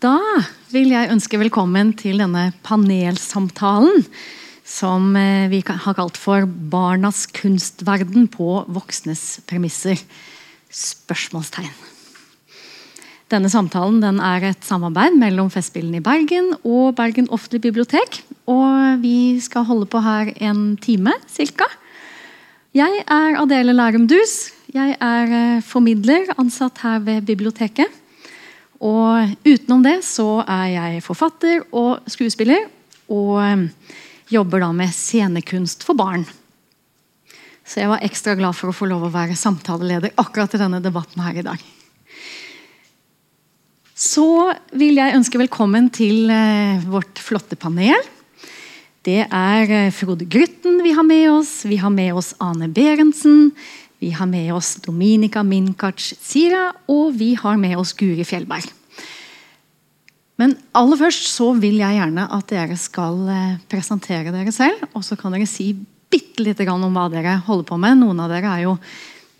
Da vil jeg ønske velkommen til denne panelsamtalen som eh, vi har kalt for 'Barnas kunstverden på voksnes premisser'. Spørsmålstegn. Denne samtalen den er et samarbeid mellom Festspillene i Bergen og Bergen offentlige bibliotek. Og vi skal holde på her en time ca. Jeg er Adele Lærum Dus. Jeg er eh, formidler ansatt her ved biblioteket. Og utenom det så er jeg forfatter og skuespiller. Og eh, jobber da med scenekunst for barn. Så jeg var ekstra glad for å få lov å være samtaleleder akkurat i denne debatten her i dag. Så vil jeg ønske velkommen til eh, vårt flotte panel. Det er Frode Grytten vi har med oss. Vi har med oss Ane Berentsen. Vi har med oss Dominika Minkac Sira, og vi har med oss Guri Fjellberg. Men aller først så vil jeg gjerne at dere skal eh, presentere dere selv. Og så kan dere si bitte lite grann om hva dere holder på med. Noen av dere er jo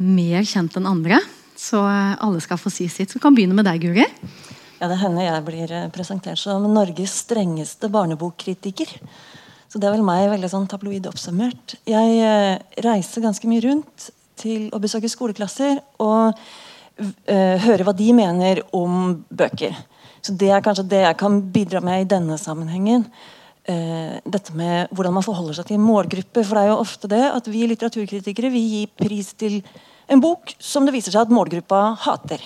mer kjent enn andre. Så eh, alle skal få si sitt. Så vi kan begynne med deg, Guri. Ja, Det hender jeg blir eh, presentert som Norges strengeste barnebokkritiker. Så det er vel meg veldig sånn tabloid oppsummert. Jeg reiser ganske mye rundt til å besøke skoleklasser og uh, høre hva de mener om bøker. Så Det er kanskje det jeg kan bidra med i denne sammenhengen. Uh, dette med Hvordan man forholder seg til en målgruppe. For det er jo ofte det at vi litteraturkritikere vi gir pris til en bok som det viser seg at målgruppa hater.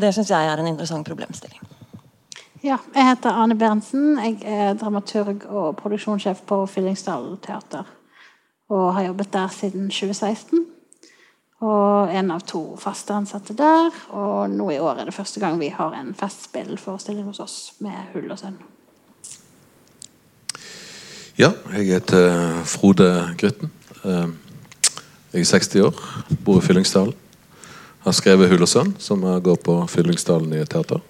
Det syns jeg er en interessant problemstilling. Ja, jeg heter Ane Berntsen. Jeg er dramaturg og produksjonssjef på Fyllingsdal teater. Og har jobbet der siden 2016. Og en av to faste ansatte der. Og nå i år er det første gang vi har en festspillforestilling hos oss med Hull og Sønn. Ja, jeg heter Frode Grytten. Eh, jeg er 60 år, bor i Fyllingsdalen. Har skrevet 'Hull og Sønn', som går på Fyllingsdalen i teater.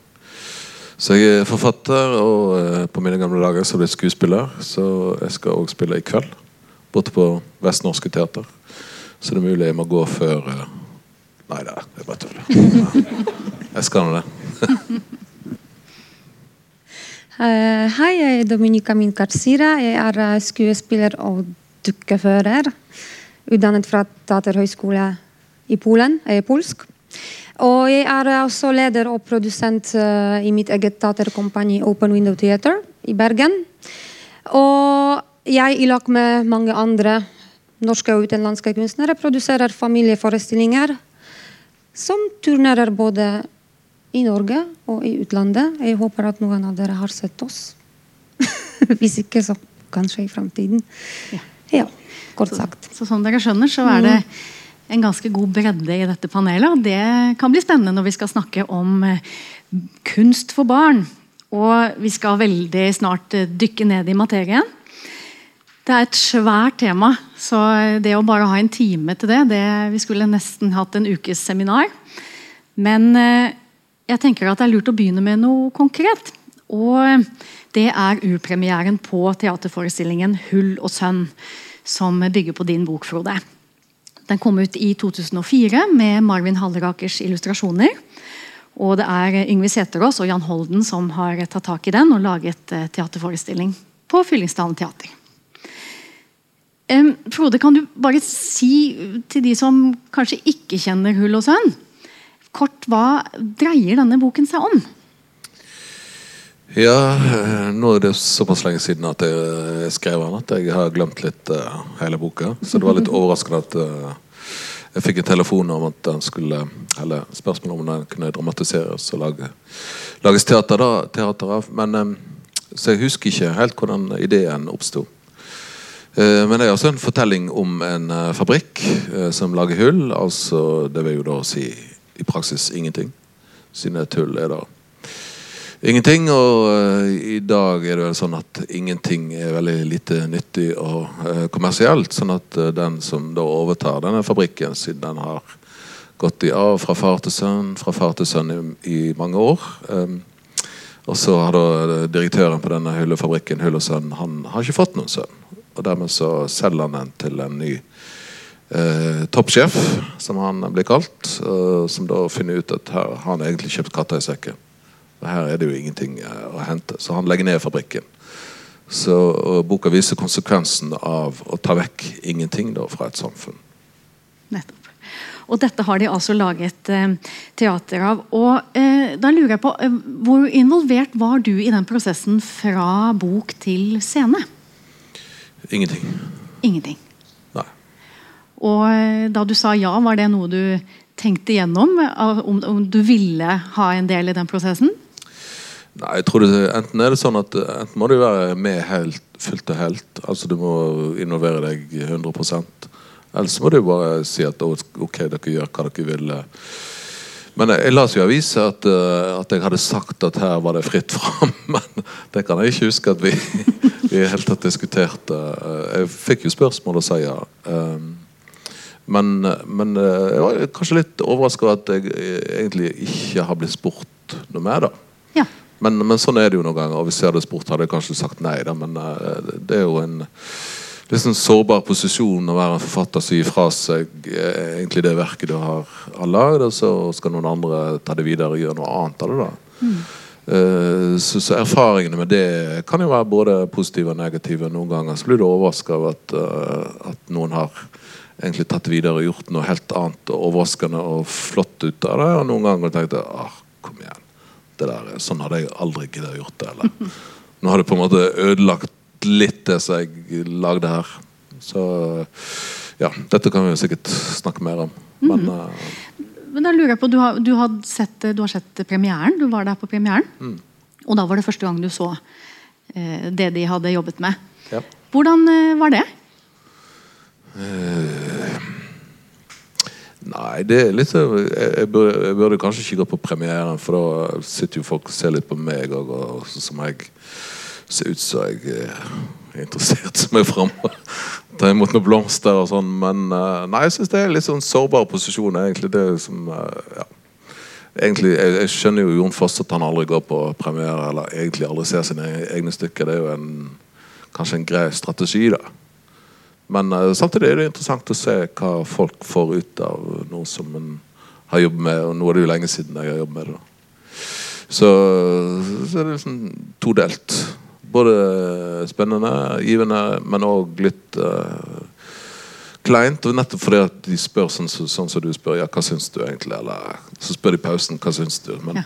Så jeg er forfatter, og eh, på mine gamle dager så ble jeg skuespiller. Så jeg skal òg spille i kveld, borte på Vestnorske Teater. Så det er mulig jeg må gå før uh... Nei da, det er bare tuller. Jeg skal nå det. uh, hei, jeg er Dominika Minkarsira. Jeg er eh, skuespiller og dukkefører. Utdannet fra Teaterhøgskole i Polen. Jeg er polsk. Og jeg er også leder og produsent uh, i mitt eget teaterkompani Open Window Theater i Bergen. Og jeg, i lag med mange andre norske og utenlandske kunstnere produserer familieforestillinger som turnerer både i Norge og i utlandet. Jeg håper at noen av dere har sett oss. Hvis ikke, så kanskje i framtiden. Ja. ja. kort sagt. Så, så, som dere skjønner, så er det en ganske god bredde i dette panelet. Og det kan bli spennende når vi skal snakke om eh, kunst for barn. Og vi skal veldig snart eh, dykke ned i materien. Det er et svært tema, så det å bare ha en time til det, det Vi skulle nesten hatt en ukes seminar. Men eh, jeg tenker at det er lurt å begynne med noe konkret. Og det er urpremieren på teaterforestillingen 'Hull og sønn', som bygger på din bok, Frode. Den kom ut i 2004 med Marvin Hallerakers illustrasjoner. Og det er Yngve Seterås og Jan Holden som har tatt tak i den og laget eh, teaterforestilling på Fyllingsdalen teater. Frode, kan du bare si til de som kanskje ikke kjenner Hull og Sønn, kort hva dreier denne boken seg om? Ja, eh, nå er det såpass lenge siden at jeg skrev den at jeg har glemt litt uh, hele boka. Så det var litt overraskende at uh, jeg fikk en telefon om at den skulle Eller spørsmål om den kunne dramatiseres og lage, lages teater, da, teater av. Men um, Så jeg husker ikke helt hvordan ideen oppsto. Eh, men det er også en fortelling om en eh, fabrikk eh, som lager hull. altså Det vil jo da si i praksis ingenting. Siden et hull er da ingenting. Og i dag er det vel sånn at ingenting er veldig lite nyttig og kommersielt. Sånn at den som da overtar denne fabrikken, siden den har gått i arv fra far til sønn, fra far til sønn i, mange år og så har da direktøren på denne hyllefabrikken Hull og Sønn, han har ikke fått noen sønn. Og dermed så selger han den til en ny eh, toppsjef, som han blir kalt. eh, som da finner ut at her har han egentlig kjøpt katta i sekken. Og her er det jo ingenting eh, å hente, så han legger ned fabrikken. Så Boka viser konsekvensen av å ta vekk ingenting da, fra et samfunn. Nettopp. Og dette har de altså laget eh, teater av. Og eh, da lurer jeg på, eh, Hvor involvert var du i den prosessen fra bok til scene? Ingenting. Ingenting. Nei. Og eh, da du sa ja, var det noe du tenkte gjennom? Om, om du ville ha en del i den prosessen? Nei, jeg tror det, Enten er det sånn at eh, enten må du være med helt, fullt og helt. Altså du må involvere deg 100 Eller så må du bare si at ok, dere gjør hva dere vil. eh». Men jeg, jeg seg jo i avisa at, eh, at jeg hadde sagt at her var det fritt fram. Men det kan jeg ikke huske at vi vi helt tatt diskuterte. Eh, Jeg fikk jo spørsmål å si ja. Um, men, men eh, jeg var kanskje litt overraska over at jeg eh, egentlig ikke har blitt spurt noe mer. da Ja. men, men sånn er det jo noen ganger. Og hvis jeg hadde spurt, hadde jeg kanskje sagt nei. Da, men eh, det er jo en litt sånn sårbar posisjon å være en forfatter som gir fra seg eh, egentlig det verket du har, har lagd, og så skal noen andre ta det videre og gjøre noe annet av det. da Eh, så, så erfaringene med det kan jo være både positive og negative. Noen ganger så blir du overraska over at, eh, at noen har egentlig tatt videre og gjort noe helt annet og overraskende og flott ut av det. Og noen ganger tenkte jeg ah, kom igjen. Det der, sånn hadde jeg aldri giddet å gjort det. Eller. Nå har det på en måte ødelagt litt det som jeg lagde her. Så ja, dette kan vi jo sikkert snakke mer om. Men eh, Men da lurer jeg på, Du har, du har, sett, du har sett premieren. Du var der på premieren. Og da var det første gang du så eh, det de hadde jobbet med. ja. Hvordan eh, var det? Nei, det er litt jeg, jeg, burde, jeg burde kanskje ikke gå på premieren, for da sitter jo folk og ser litt på meg og, og så- som jeg ser ut som jeg eh, interessert som er framme. Ta imot noen blomster og sånn. Men eh, nei, jeg syns det er litt sånn sårbar posisjon, egentlig. Det som eh, ja. Egentlig, jeg, jeg skjønner jo Jon Foss at han aldri går på premiere, eller egentlig aldri ser sine egne stykker. Det er jo en, kanskje en grei strategi, da. Men uh, samtidig er det interessant å se hva folk får ut av noe som en har jobbet med. Og nå er det jo lenge siden jeg har jobbet med det. da. Så, så er det liksom todelt. Både spennende, givende, men òg litt uh, kleint. Og nettopp fordi at de spør sånn, så- sånn som du spør. Ja, hva syns du egentlig? Eller så spør de i pausen hva syns du? Men, Ja.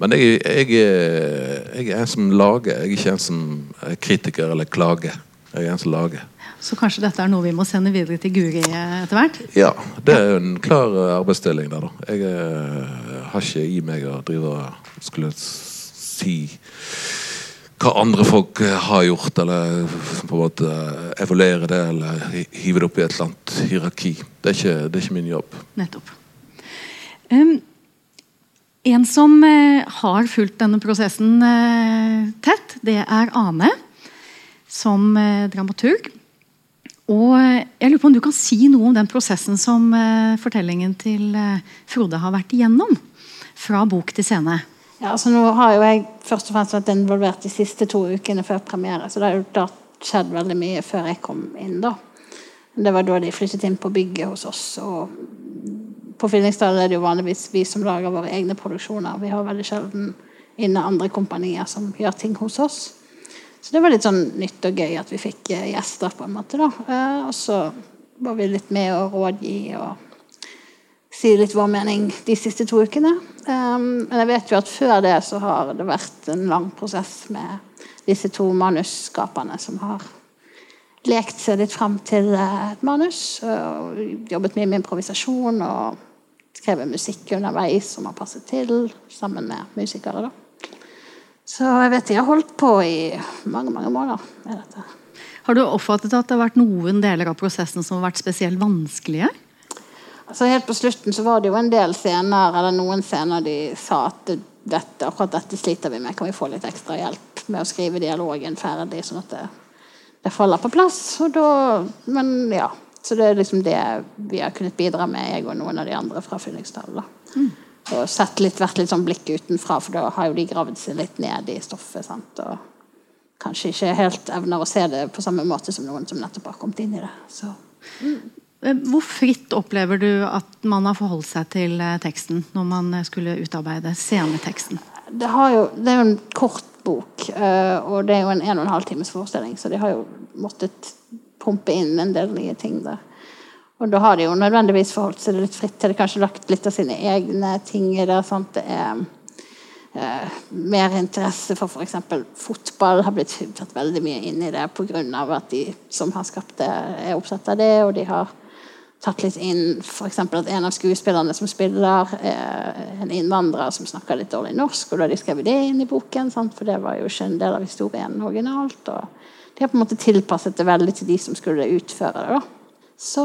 men jeg, jeg, jeg er en som lager. Jeg er ikke en som er kritiker eller klager. Jeg er en som lager. Så kanskje dette er noe vi må sende videre til Guri eh, etter hvert? Ja, det er jo en klar eh, arbeidsdeling der, da. Jeg har ikke i meg å drive og skulle si hva andre folk eh, har gjort, eller på en måte eh, evaluere det, eller hive det opp i et eller annet hierarki. Det er ikke, det er ikke min jobb. Nettopp. Um, en som uh, har fulgt denne prosessen uh, tett, det er Ane. Som uh, dramaturg. Og eh, jeg lurer på om du kan si noe om den prosessen som eh, fortellingen til eh, Frode har vært igjennom? Fra bok til scene. Ja, altså nå har jo jeg først og fremst vært involvert de siste to ukene før premiere, så det har jo da skjedd veldig mye før jeg kom inn. da. Det var da de flyttet inn på bygget hos oss. og På Fyllingsdal er det jo vanligvis vi som lager våre egne produksjoner. Vi har veldig sjelden inne andre kompanier som gjør ting hos oss. Så det var litt sånn nytt og gøy at vi fikk eh, gjester, på en måte. da. Eh, og så var vi litt med å rådgi og si litt vår mening de siste to ukene. Um, men jeg vet jo at før det så har det vært en lang prosess med disse to manusskaperne som har lekt seg litt fram til eh, et manus. Og jobbet mye med improvisasjon og skrevet musikk underveis som har passet til, sammen med musikere. da. Så jeg vet de har holdt på i mange mange måneder med dette. Har du oppfattet at det har vært noen deler av prosessen som har vært spesielt vanskelige? Altså Helt på slutten så var det jo en del scener eller noen scener de sa at dette, akkurat dette sliter vi med. Kan vi få litt ekstra hjelp med å skrive dialogen ferdig, sånn at det, det faller på plass? Og da, men ja, Så det er liksom det vi har kunnet bidra med, jeg og noen av de andre fra Fyllingsdal. Mm. Og sett litt, vært litt sånn blikk utenfra, for da har jo de gravd seg litt ned i stoffet. sant, og kanskje ikke helt evner å se det på samme måte som noen som nettopp har kommet inn i det. Så Eh, hvor fritt opplever du at man har forholdt seg til eh, teksten når man skulle utarbeide sceneteksten? Det, jo, det er jo en kort bok, og det er jo en en og en halv times forestilling, så de har jo måttet pumpe inn en del nye ting der. Og da har de jo nødvendigvis forholdt seg litt fritt til det. Kanskje lagt litt av sine egne ting i det. Sant? Det er eh, mer interesse for f.eks. fotball har blitt tatt veldig mye inn i det pga. at de som har skapt det, er opptatt av det. Og de har tatt litt inn f.eks. at en av skuespillerne som spiller, er en innvandrer som snakker litt dårlig norsk. Og da har de skrevet det inn i boken, sant? for det var jo ikke en del av historien originalt. og De har på en måte tilpasset det veldig til de som skulle utføre det. da. Så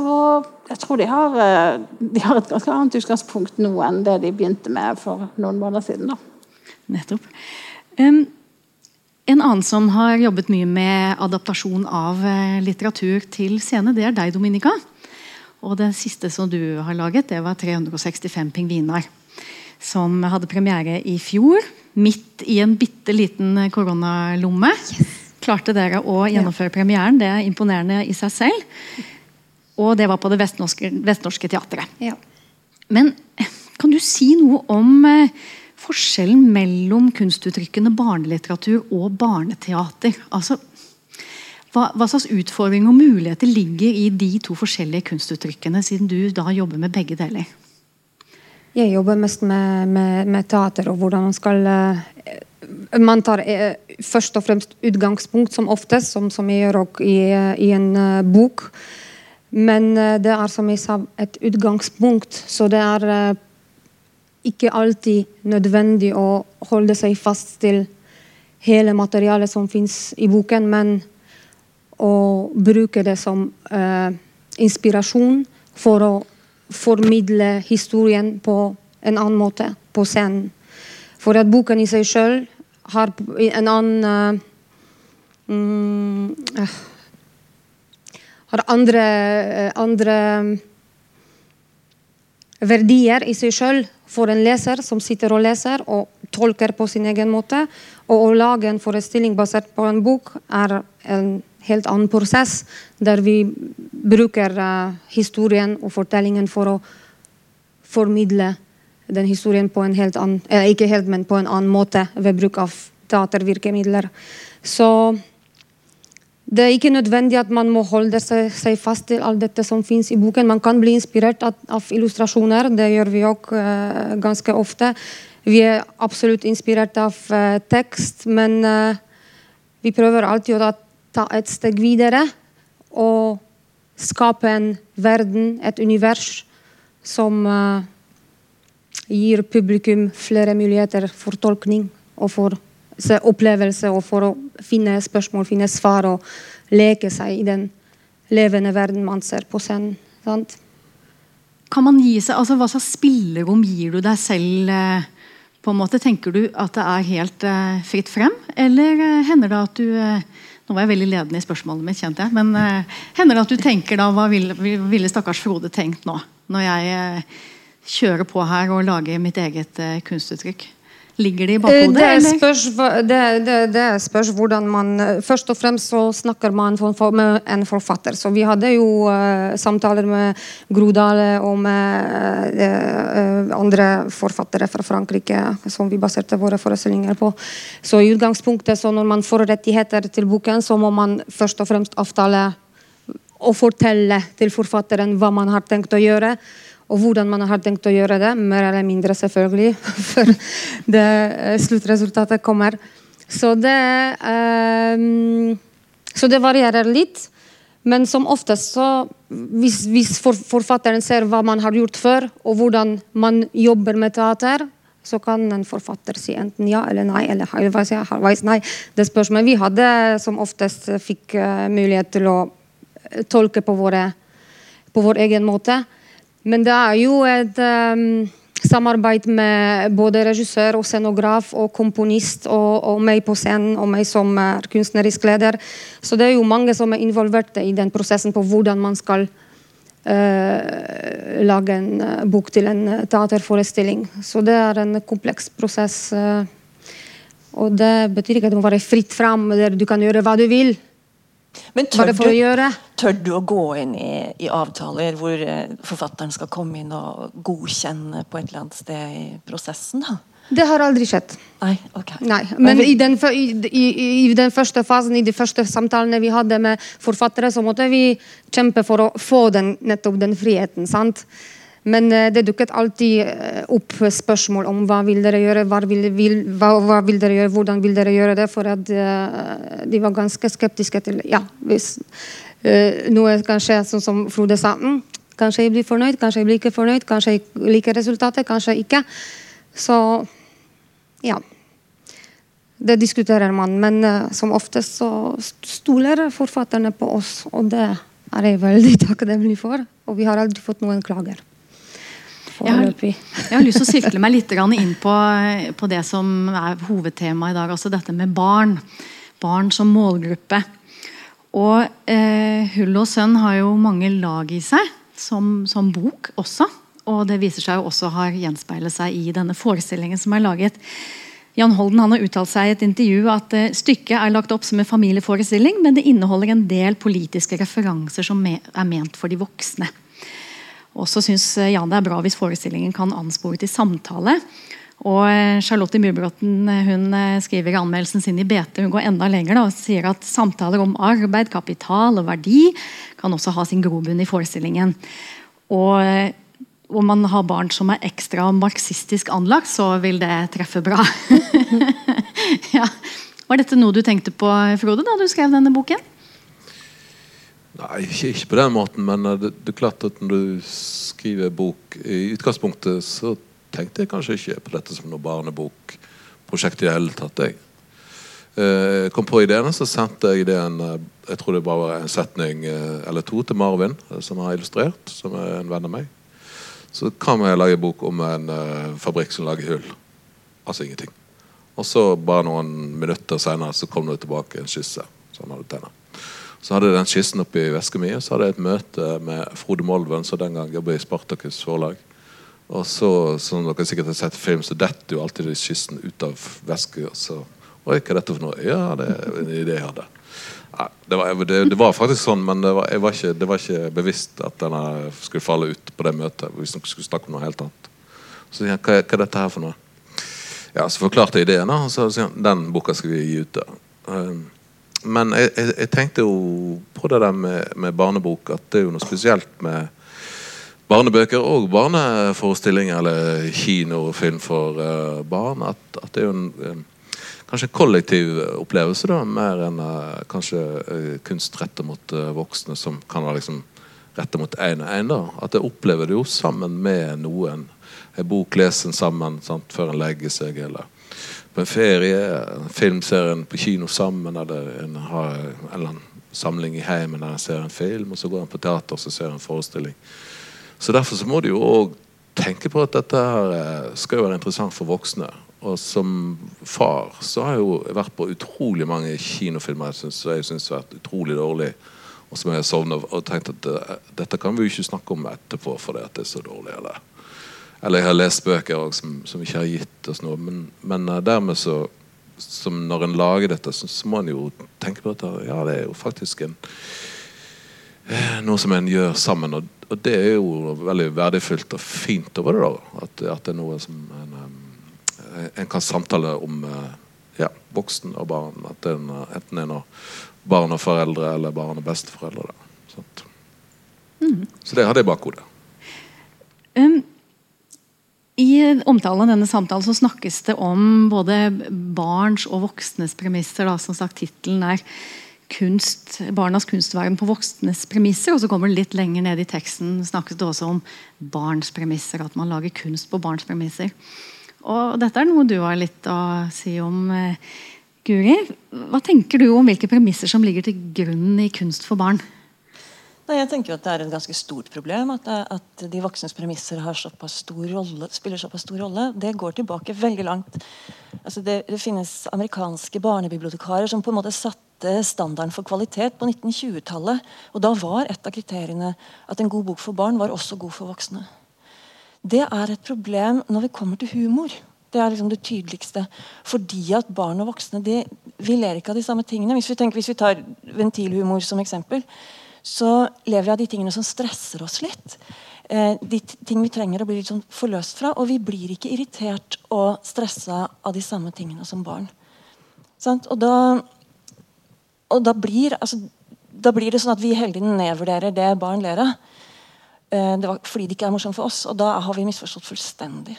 jeg tror de har, eh, de har et ganske annet utgangspunkt nå enn det de begynte med for noen måneder siden. da. Nettopp. Um, en annen som har jobbet mye med adaptasjon av uh, litteratur til scene, det er deg, Dominica. Og det siste som du har laget, det var 365 pingviner. Som hadde premiere i fjor, midt i en bitte liten koronalomme. Yes. Klarte dere å gjennomføre premieren. Det er imponerende i seg selv. Og det var på Det Vestnorske, Vestnorske Teatret. Ja. Men kan du si noe om uh, forskjellen mellom kunstuttrykkene barnelitteratur og barneteater. Altså, hva, hva, slags utfordringer og muligheter ligger i de to forskjellige kunstuttrykkene, siden du da jobber med begge deler? Jeg jobber mest med, med, med teater og hvordan man skal uh, Man tar uh, først og fremst utgangspunkt, som oftest, som, som jeg gjør også i, uh, i en bok. Men det er som jeg sa, et utgangspunkt. Så det er ikke alltid nødvendig å holde seg fast til hele materialet som fins i boken, men å bruke det som eh, inspirasjon for å formidle historien på en annen måte på scenen. For at boken i seg sjøl har en annen uh, mm, Har andre, andre verdier i seg sjøl for en leser som sitter og leser og tolker på sin egen måte. Og å lage en forestilling basert på en bok er en helt annen prosess, der vi bruker uh, historien og fortellingen for å formidle den historien på en helt annen eh, Ikke helt, men på en annen måte ved bruk av teatervirkemidler. Så det er ikke nødvendig at man må holde seg, seg fast til alt dette som finnes i boken. Man kan bli inspirert av, av illustrasjoner. Det gjør vi òg uh, eh, ganske ofte. Vi er absolutt inspirert av uh, tekst, men uh, vi prøver alltid å ta et steg videre og skape en verden, et univers, som gir publikum flere muligheter for tolkning og for opplevelse og for å finne spørsmål, finne svar og leke seg i den levende verden man ser på scenen. Sant? Kan man gi seg, altså Hva slags spillerom gir du deg selv? Eh, på en måte Tenker du at det er helt uh, fritt frem, eller uh, hender det at du uh, Nå var jeg veldig ledende i spørsmålet mitt, kjente jeg. Men hender det at du tenker da Hva ville, ville stakkars Frode tenkt nå? Når jeg kjører på her og lager mitt eget kunstuttrykk? Ligger det i bakhodet? Det spørs, det, det, det spørs, hvordan man Først og fremst så snakker man med en forfatter. Så vi hadde jo uh, samtaler med Grodale og med uh, andre forfattere fra Frankrike som vi baserte våre forestillinger på. Så i utgangspunktet, så når man får rettigheter til boken, så må man først og fremst avtale og fortelle til forfatteren hva man har tenkt å gjøre og hvordan man har tenkt å gjøre det, mer eller mindre selvfølgelig, før det eh, sluttresultatet kommer. Så det, um, så det varierer litt. Men som oftest, så hvis, hvis forfatteren ser hva man har gjort før, og hvordan man jobber med teater, så kan en forfatter si enten ja eller nei, eller halvveis nei. Det spørs. Men vi hadde som oftest fikk uh, mulighet til å tolke på, våre, på vår egen måte. Men det er jo et um, samarbeid med både regissør og scenograf og komponist og, og, meg på scenen og meg som er kunstnerisk leder. Så det er jo mange som er involvert i den prosessen på hvordan man skal uh, lage en uh, bok til en teaterforestilling. Så det er en kompleks prosess. Uh, og det betyr ikke at det må være fritt fram, der du kan gjøre hva du vil. Men tør du, tør du å gå inn i, i avtaler hvor eh, forfatteren skal komme inn og godkjenne på et eller annet sted i prosessen? da? Det har aldri skjedd. Nei, ok. Nei, Men i den, i, i, i den første fasen, i de første samtalene vi hadde med forfattere, så måtte vi kjempe for å få den, nettopp den friheten. sant? Men eh, det dukket alltid eh, opp spørsmål om hva vil dere gjøre, hva vil, vil, hva, hva vil dere gjøre, hvordan vil dere gjøre det. For at eh, de var ganske skeptiske til ja, hvis eh, noe kan skje, sånn som Frode sa. Mm, kanskje jeg blir fornøyd, kanskje jeg blir ikke fornøyd, kanskje jeg liker resultatet, kanskje ikke. Så ja. Det diskuterer man, men uh, som oftest så stoler forfatterne på oss, og det er jeg veldig takknemlig for. Og vi har aldri fått noen klager. Foreløpig. jeg har lyst til å sirkle meg litt inn på, på det som er hovedtemaet i dag. altså dette med barn. Barn som målgruppe. Og eh, 'Hull og sønn' har jo mange lag i seg, som, som bok også. Og det viser seg jo også har gjenspeilet seg i denne forestillingen som er laget. Jan Holden har uttalt seg i et intervju at eh, stykket er lagt opp som en familieforestilling, men det inneholder en del politiske referanser som er ment for de voksne. Og så syns Jan det er bra hvis forestillingen kan anspore til samtale. Og eh, Charlotte Myrbråten eh, hun eh, skriver i anmeldelsen sin i BT hun går enda lenger da, og sier at samtaler om arbeid, kapital og verdi kan også ha sin grobunn i forestillingen. Og eh, om man har barn som er ekstra marxistisk anlagt, så vil det treffe bra. ja. Var dette noe du tenkte på, Frode, da du skrev denne boken? Nei, ikke, ikke på den måten, men eh, det, det er klart at når du skriver bok I utgangspunktet så tenkte jeg kanskje ikke på dette som noe barnebokprosjekt i det hele tatt. Jeg Eh, kom på ideen, så sendte jeg ideen eh, Jeg tror det bare var en setning eh, eller to til Marvin, som har illustrert, som er en venn av meg. Så kan vi lage bok om en eh, fabrikk som lager hull. Altså ingenting. Og så bare noen minutter senere så kom det tilbake en skisse. som han hadde tegnet. Så hadde jeg den skissen oppi veska mi, og så hadde jeg et møte med Frode Molven, som den gang jobbet i Spartakus forlag. Og så, som dere sikkert har sett film, så detter jo alltid skissen ut av veska. Og så Oi, hva er dette for noe? Ja, det er en idé jeg hadde. Nei, det, var, det, det var faktisk sånn, men det var, var ikke, det var ikke bevisst at denne skulle falle ut på det møtet. Hvis dere skulle snakke om noe helt annet. Så sier jeg, hva, hva er dette her for noe? Ja, Så forklarte jeg ideen, og så sier han den boka skal vi gi ut. da. Um, men jeg, jeg, jeg tenkte jo på det der med, med barnebok, at det er jo noe spesielt med barnebøker og barneforestillinger eller kino og film for uh, barn. At, at det er jo en, eh, kanskje en kollektiv opplevelse, da, mer enn uh, kanskje uh, kunst rettet mot voksne, som kan være liksom rettet mot én og én. At jeg opplever det jo sammen med noen. En bok leser en sammen sant, før en legger seg. eller på en ferie, en en på kino sammen, eller en har en eller annen samling i heimen der en ser en film, og så går en på teater og så ser en forestilling. Så Derfor så må du jo òg tenke på at dette her eh, skal jo være interessant for voksne. Og som far så har jeg jo vært på utrolig mange kinofilmer synes, jeg syns har vært utrolig dårlig og som jeg har sovnet og tenkt at eh, dette kan vi jo ikke snakke om etterpå fordi det er så dårlig. Eller, eller jeg har lest bøker også, som, som ikke har gitt oss noe. Men, men eh, dermed så som når en lager dette, så, så må en jo tenke på at ja, det er jo faktisk en eh, noe som en gjør sammen. Og, og det er jo veldig verdifullt og fint over det. da At, at det er noe som en, eh, en kan samtale om ja, voksen og barn. At det er en, enten en av barn og foreldre eller barn og besteforeldre. Sant? Så det hadde jeg i bakhodet. Um, I omtalen av denne samtalen så snakkes det om både barns og voksnes premisser. Da. Som sagt, Tittelen er kunst, 'Barnas kunstverden på voksnes premisser'. Og så kommer det litt lenger ned i teksten snakkes det også om barns premisser. At man lager kunst på barns premisser. Og Dette er noe du har litt å si om, eh, Guri. Hva tenker du om hvilke premisser som ligger til grunn i kunst for barn? Nei, jeg tenker at Det er et ganske stort problem at, det, at de voksnes premisser såpass rolle, spiller såpass stor rolle. Det går tilbake veldig langt. Altså det, det finnes amerikanske barnebibliotekarer som på en måte satte standarden for kvalitet på 1920-tallet. Og Da var et av kriteriene at en god bok for barn var også god for voksne. Det er et problem når vi kommer til humor. Det er liksom det tydeligste. Fordi at barn og voksne de, vi ler ikke av de samme tingene. Hvis vi, tenker, hvis vi tar ventilhumor som eksempel, så lever vi av de tingene som stresser oss litt. Eh, de ting vi trenger å bli litt sånn forløst fra. Og vi blir ikke irritert og stressa av de samme tingene som barn. Og da, og da blir altså, da blir det sånn at vi hele nedvurderer det barn ler av. Eh, det var fordi det ikke er morsomt for oss. Og da har vi misforstått fullstendig.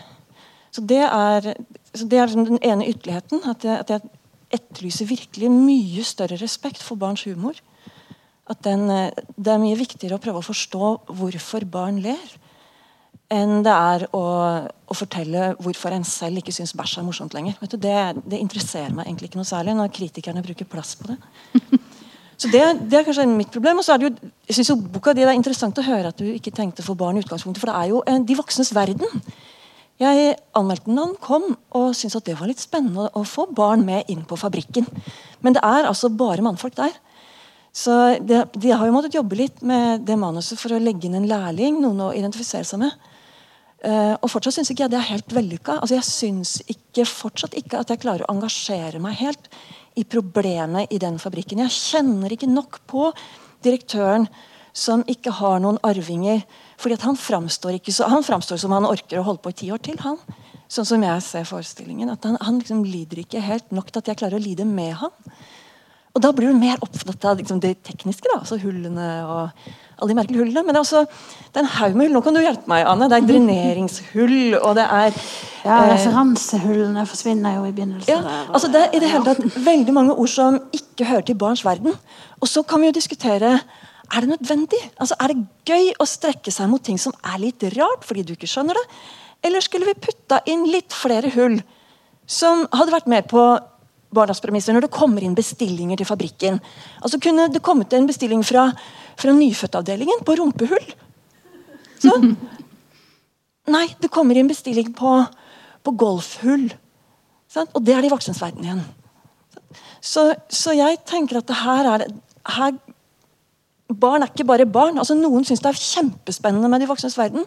Så Det er, så det er liksom den ene ytterligheten. At jeg, at jeg, etterlyser virkelig mye større respekt for barns humor. At den, eh, Det er mye viktigere å prøve å forstå hvorfor barn ler, enn det er å, å fortelle hvorfor en selv ikke syns bæsj er morsomt lenger. Du, det, det interesserer meg egentlig ikke noe særlig når kritikerne bruker plass på det. Så det, det, er kanskje mitt problem. Og så er det jo, jeg synes jo boka di, det er interessant å høre at du ikke tenkte for barn i utgangspunktet, for det er jo eh, de voksnes verden. Jeg anmeldte den da den kom, og syntes at det var litt spennende å få barn med inn på fabrikken. Men det er altså bare mannfolk der. Så de, De har jo måttet jobbe litt med det manuset for å legge inn en lærling, noen å identifisere seg med. Uh, og fortsatt syns ikke jeg det er helt vellykka. Altså, jeg syns ikke, fortsatt ikke at jeg klarer å engasjere meg helt i problemet i den fabrikken. Jeg kjenner ikke nok på direktøren som ikke har noen arvinger. fordi Han framstår, så, han framstår som han orker å holde på i ti år til. han. Sånn som jeg ser forestillingen. at Han, han liksom lider ikke helt nok til at jeg klarer å lide med han. Og Da blir du mer opptatt av liksom, det tekniske. da, altså Hullene og alle de merkelige hullene. Men det er også det er en haug med hull. Nå kan du hjelpe meg, Anne. Det er dreneringshull, og det er Ja, referansehullene forsvinner jo i begynnelsen. Ja, der, altså det er i det hele tatt veldig mange ord som ikke hører til barns verden. Og så kan vi jo diskutere er det nødvendig? Altså, Er det gøy å strekke seg mot ting som er litt rart fordi du ikke skjønner det? Eller skulle vi putta inn litt flere hull som hadde vært med på barnas premisser når det kommer inn bestillinger til fabrikken? Altså Kunne det kommet en bestilling fra fra nyfødtavdelingen på rumpehull. Sånn. Nei, det kommer inn bestilling på, på golfhull. Sånn. Og det er de voksnes verden igjen. Så, så, jeg tenker at det her er her, Barn er ikke bare barn. altså Noen syns det er kjempespennende med de voksnes verden.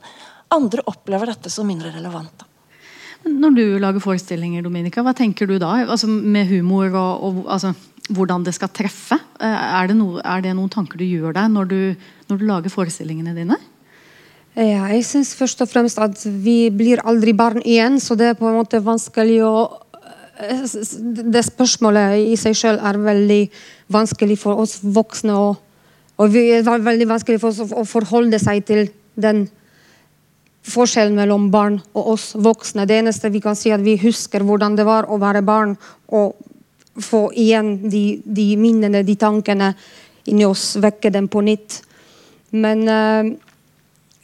Andre opplever dette som mindre relevant. Når du lager forestillinger, Dominika, hva tenker du da? Altså Med humor og, og altså hvordan det skal treffe. Eh, er det, noe, er det noen tanker du gjør deg når du, når du lager forestillingene dine? Ja, jeg syns først og fremst at vi blir aldri barn igjen, så det er på en måte vanskelig å eh, Det spørsmålet i seg selv er veldig vanskelig for oss voksne. Og, og det er veldig vanskelig for oss å forholde seg til den forskjellen mellom barn og oss voksne. Det eneste vi kan si, er at vi husker hvordan det var å være barn. og få igjen de, de, minnene, de tankene inni oss, vekke dem på nytt. Men uh,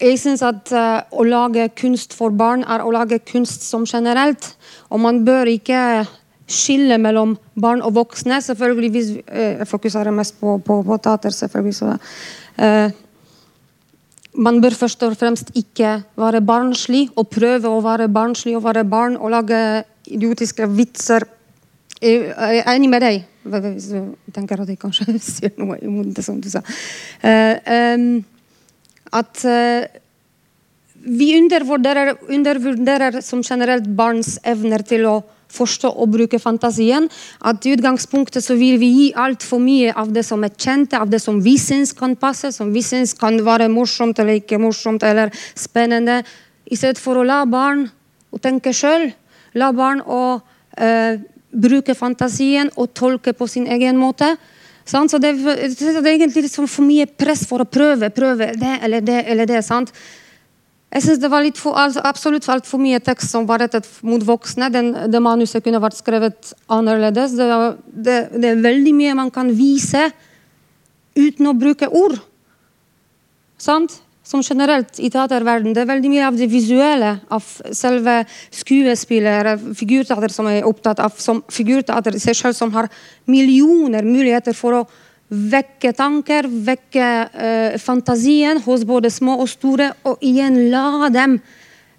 jeg syns at uh, å lage kunst for barn er å lage kunst som generelt. Og man bør ikke skille mellom barn og voksne. Selvfølgelig hvis uh, Jeg fokuserer mest på, på, på teater, selvfølgelig. Så, man bør først og fremst ikke være barnslig og prøve å være barnslig og være barn og lage idiotiske vitser jeg er enig med deg, hvis du tenker at jeg kanskje sier noe imot det som du sa. Um, at uh, vi undervurderer, undervurderer, som generelt barns evner til å forstå og bruke fantasien. At i utgangspunktet så vil vi gi altfor mye av det som er kjent, av det som vi syns kan passe, som vi syns kan være morsomt eller ikke morsomt eller spennende, i stedet for å la barn å tenke sjøl. La barn å uh, bruke fantasien og tolke på sin egen måte. Sant? Så det, det, er egentlig liksom for mye press for å prøve, prøve det eller det eller det. sant? Jeg synes det var litt for, altså, absolutt altfor mye tekst som var rettet mot voksne. Den, det manuset kunne vært skrevet annerledes. Det, det, det, er veldig mye man kan vise uten å bruke ord. Sant? som generelt i teaterverden, det er veldig mye av det visuelle, av selve skuespillere, figurteater som er opptatt av som figurteater i seg selv, som har millioner muligheter for å vekke tanker, vekke uh, fantasien hos både små og store, og igjen la dem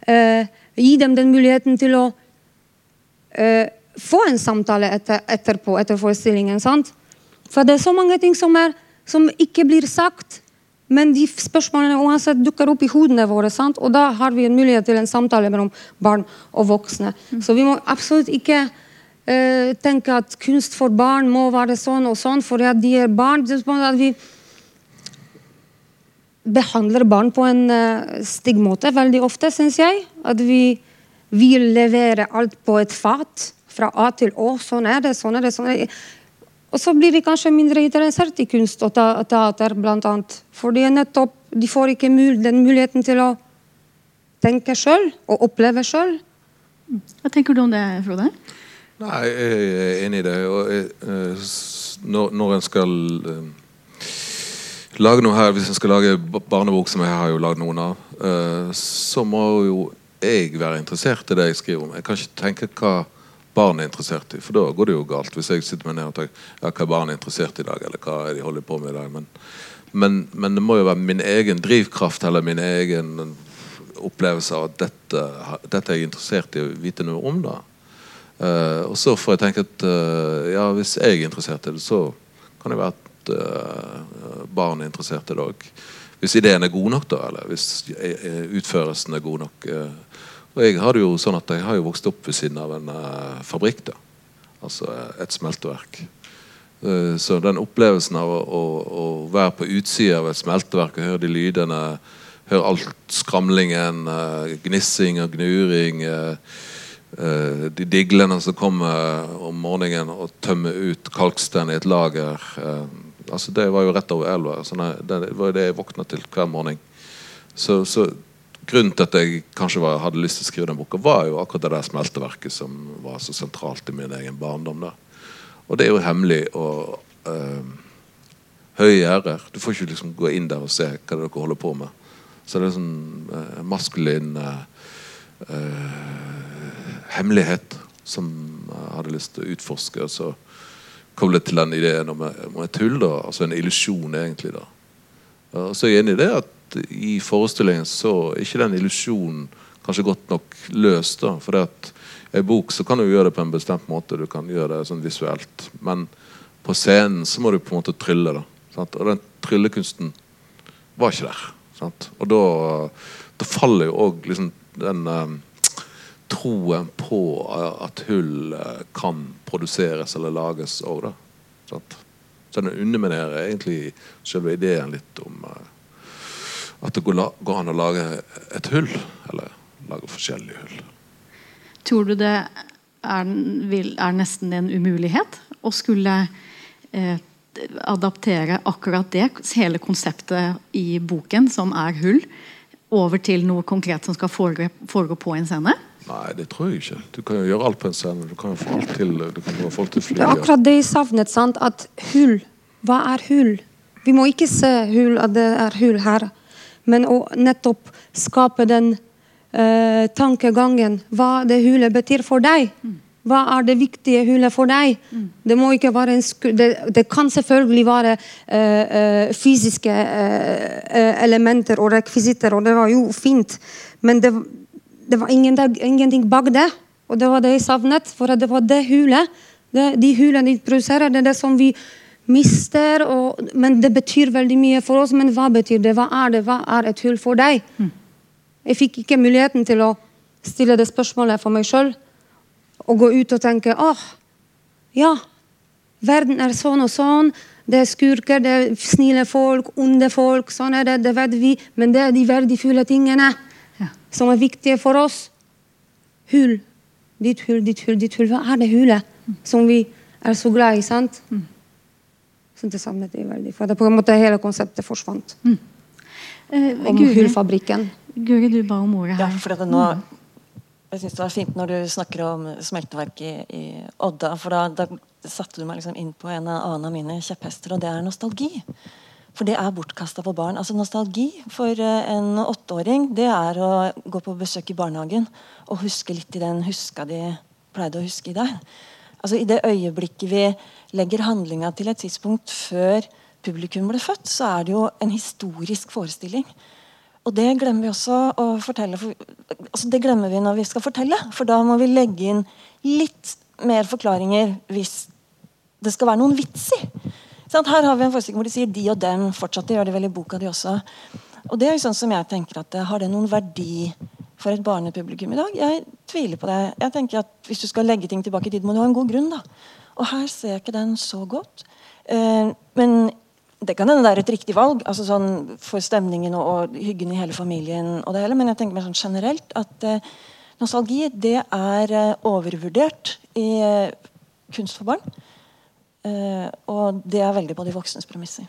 uh, Gi dem den muligheten til å uh, få en samtale etter, etterpå, etter forestillingen. sant? For det er så mange ting som, er, som ikke blir sagt Men de spørsmålene uansett dukker opp i hodene våre. Sant? Og da har vi en mulighet til en samtale mellom barn og voksne. Mm. Så vi må absolutt ikke uh, tenke at kunst for barn må være sånn og sånn fordi at de er barn. Er at vi behandler barn på en uh, stygg måte veldig ofte, syns jeg. At vi vil levere alt på et fat fra A til Å. Sånn er det, sånn er det. sånn er det. Og så blir de kanskje mindre interessert i kunst og teater, annet. Fordi nettopp de får ikke mul den muligheten til å tenke sjøl og oppleve sjøl. Hva tenker du om det, Frode? Nei, Jeg er enig i det. Jeg, eh, når, når en skal uh, lage noe her, hvis en skal lage barnebok, som jeg har jo lagd noen av, så må jo jeg være interessert i det jeg skriver om. Jeg kan ikke tenke hva barn er interessert i. For da går det jo galt. Hvis jeg sitter meg ned og tenker ja, hva er interessert i i dag, eller hva er de holder på med i dag. Men, men, men, det må jo være min egen drivkraft eller min egen opplevelse av at dette, dette er jeg interessert i å vite noe om. da. Uh, og så får jeg tenke at uh, ja, hvis jeg er interessert i det, så kan det være at uh, barn er interessert i det òg. Hvis ideen er god nok, da, eller hvis utførelsen er god nok. Og jeg har det jo sånn at jeg har jo vokst opp ved siden av en fabrikk. da Altså eh, et smelteverk. Så den opplevelsen av å, å, å, være på utsida av et smelteverk og høre de lydene, høre alt skramlingen, gnissing og gnuring De diglene som kommer om morgenen og tømmer ut kalkstein i et lager. altså Det var jo rett over elva. Det var det jeg våkna til hver morgen. Så, så grunnen til at jeg kanskje var, hadde lyst til å skrive den boka, var jo akkurat det der smelteverket som var så sentralt i min egen barndom. Da. Og det er jo hemmelig og øh, høye gjerder. Du får ikke liksom gå inn der og se hva dere holder på med. Så det er sånn øh, maskulin øh, hemmelighet som jeg hadde lyst til å utforske. Og så koblet til den ideen om, om et hull, da, altså en illusjon, egentlig. da. Og så er jeg enig i det at i forestillingen så er ikke den illusjonen kanskje godt nok løst. da, for det at I bok så kan du gjøre det på en bestemt måte, du kan gjøre det sånn visuelt. Men på scenen så må du på en måte trylle. da, sant? Og den tryllekunsten var ikke der. Sant? Og da, da faller jo òg liksom den eh, troen på at hull eh, kan produseres eller lages òg, da. Så den underminerer egentlig selve ideen litt om eh, at det går, an å lage et hull. Eller lage forskjellige hull. Tror du det er, er nesten en umulighet å skulle eh, adaptere akkurat det, hele konseptet i boken, som er hull, over til noe konkret som skal foregå, foregå på en scene? Nei, det tror jeg ikke. Du kan jo gjøre alt på en scene. Du kan jo få alt til, du kan få folk til fly. Det er akkurat det jeg savnet. sant? At hull Hva er hull? Vi må ikke se hull, at det er hull her men å nettopp skape den uh, tankegangen. Hva det hullet betyr for deg. Hva er det viktige hullet for deg? Det må ikke være en det, det kan selvfølgelig være uh, uh, fysiske elementer og rekvisitter, og det var jo fint. Men det, det var ingen, ingenting bak det. Og det var det jeg savnet. For det var det hulet. Det, de hulene de produserer, det er det som vi mister. Og, men det betyr veldig mye for oss. Men hva betyr det? Hva er det? Hva er et hull for deg? Mm. Jeg fikk ikke muligheten til å stille det spørsmålet for meg sjøl. Og gå ut og tenke åh, ja, verden er sånn og sånn. Det er skurker, det er snille folk, onde folk. Sånn er det, det vet vi. Men det er de verdifulle tingene. Som er viktige for oss. Hull. Ditt hull, ditt hull, ditt hull. Hva er det hullet mm. som vi er så glad i? sant? Mm. Så det savnet jeg veldig. For det på en måte hele konseptet forsvant. Mm. Eh, om Guri, hullfabrikken. Guri, du ba om ordet her. Ja, for det nå, jeg syns det var fint når du snakker om smelteverket i, i, Odda. For da, da satte du meg liksom inn på en annen av mine kjepphester, og det er nostalgi. For det er bortkasta på barn. Altså Nostalgi for eh, en åtteåring det er å gå på besøk i barnehagen og huske litt i den huska de pleide å huske i der. Altså I det øyeblikket vi legger handlinga til et tidspunkt før publikum ble født, så er det jo en historisk forestilling. Og det glemmer vi også å fortelle for, altså Det glemmer vi når vi skal fortelle. For da må vi legge inn litt mer forklaringer hvis det skal være noen vits i. Sant? Her har vi en forestilling hvor de sier 'de og dem'. Fortsatt, de gjør det vel i boka de også. Og det er jo sånn som jeg tenker at Har det noen verdi for et barnepublikum i dag? Jeg tviler på det. Jeg tenker at Hvis du skal legge ting tilbake i tid, må du ha en god grunn. da. Og her ser jeg ikke den så godt. Eh, men det kan hende det er et riktig valg altså sånn for stemningen og, og, hyggen i hele familien. og det hele, Men jeg tenker mer sånn generelt at eh, nostalgi det er eh, overvurdert i eh, kunst for barn. Eh, og det er veldig på de voksnes premisser.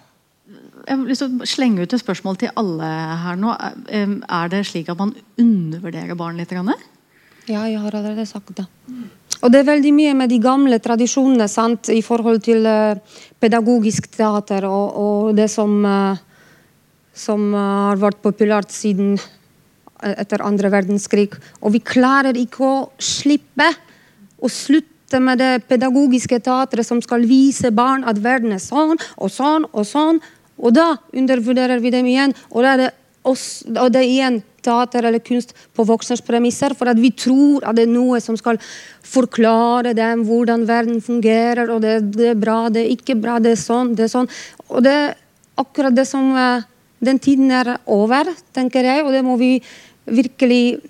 Jeg har lyst til å slenge ut et spørsmål til alle her nå. Eh, er det slik at man undervurderer barn litt? Grann? Ja, jeg har allerede sagt det. Og det er veldig mye med de gamle tradisjonene sant, i forhold til uh, pedagogisk teater og, og det som, uh, som uh, har vært populært siden etter andre verdenskrig. Og vi klarer ikke å slippe å slutte med det pedagogiske teatret som skal vise barn at verden er sånn og sånn og sånn. Og da undervurderer vi dem igjen. Og, det er, oss, og det er igjen teater eller kunst på voksnes premisser. For at vi tror at det er noe som skal forklare dem hvordan verden fungerer. Og det, det er bra, det er ikke bra, det er sånn, det er sånn. Og det er akkurat det som uh, Den tiden er over, tenker jeg, og det må vi virkelig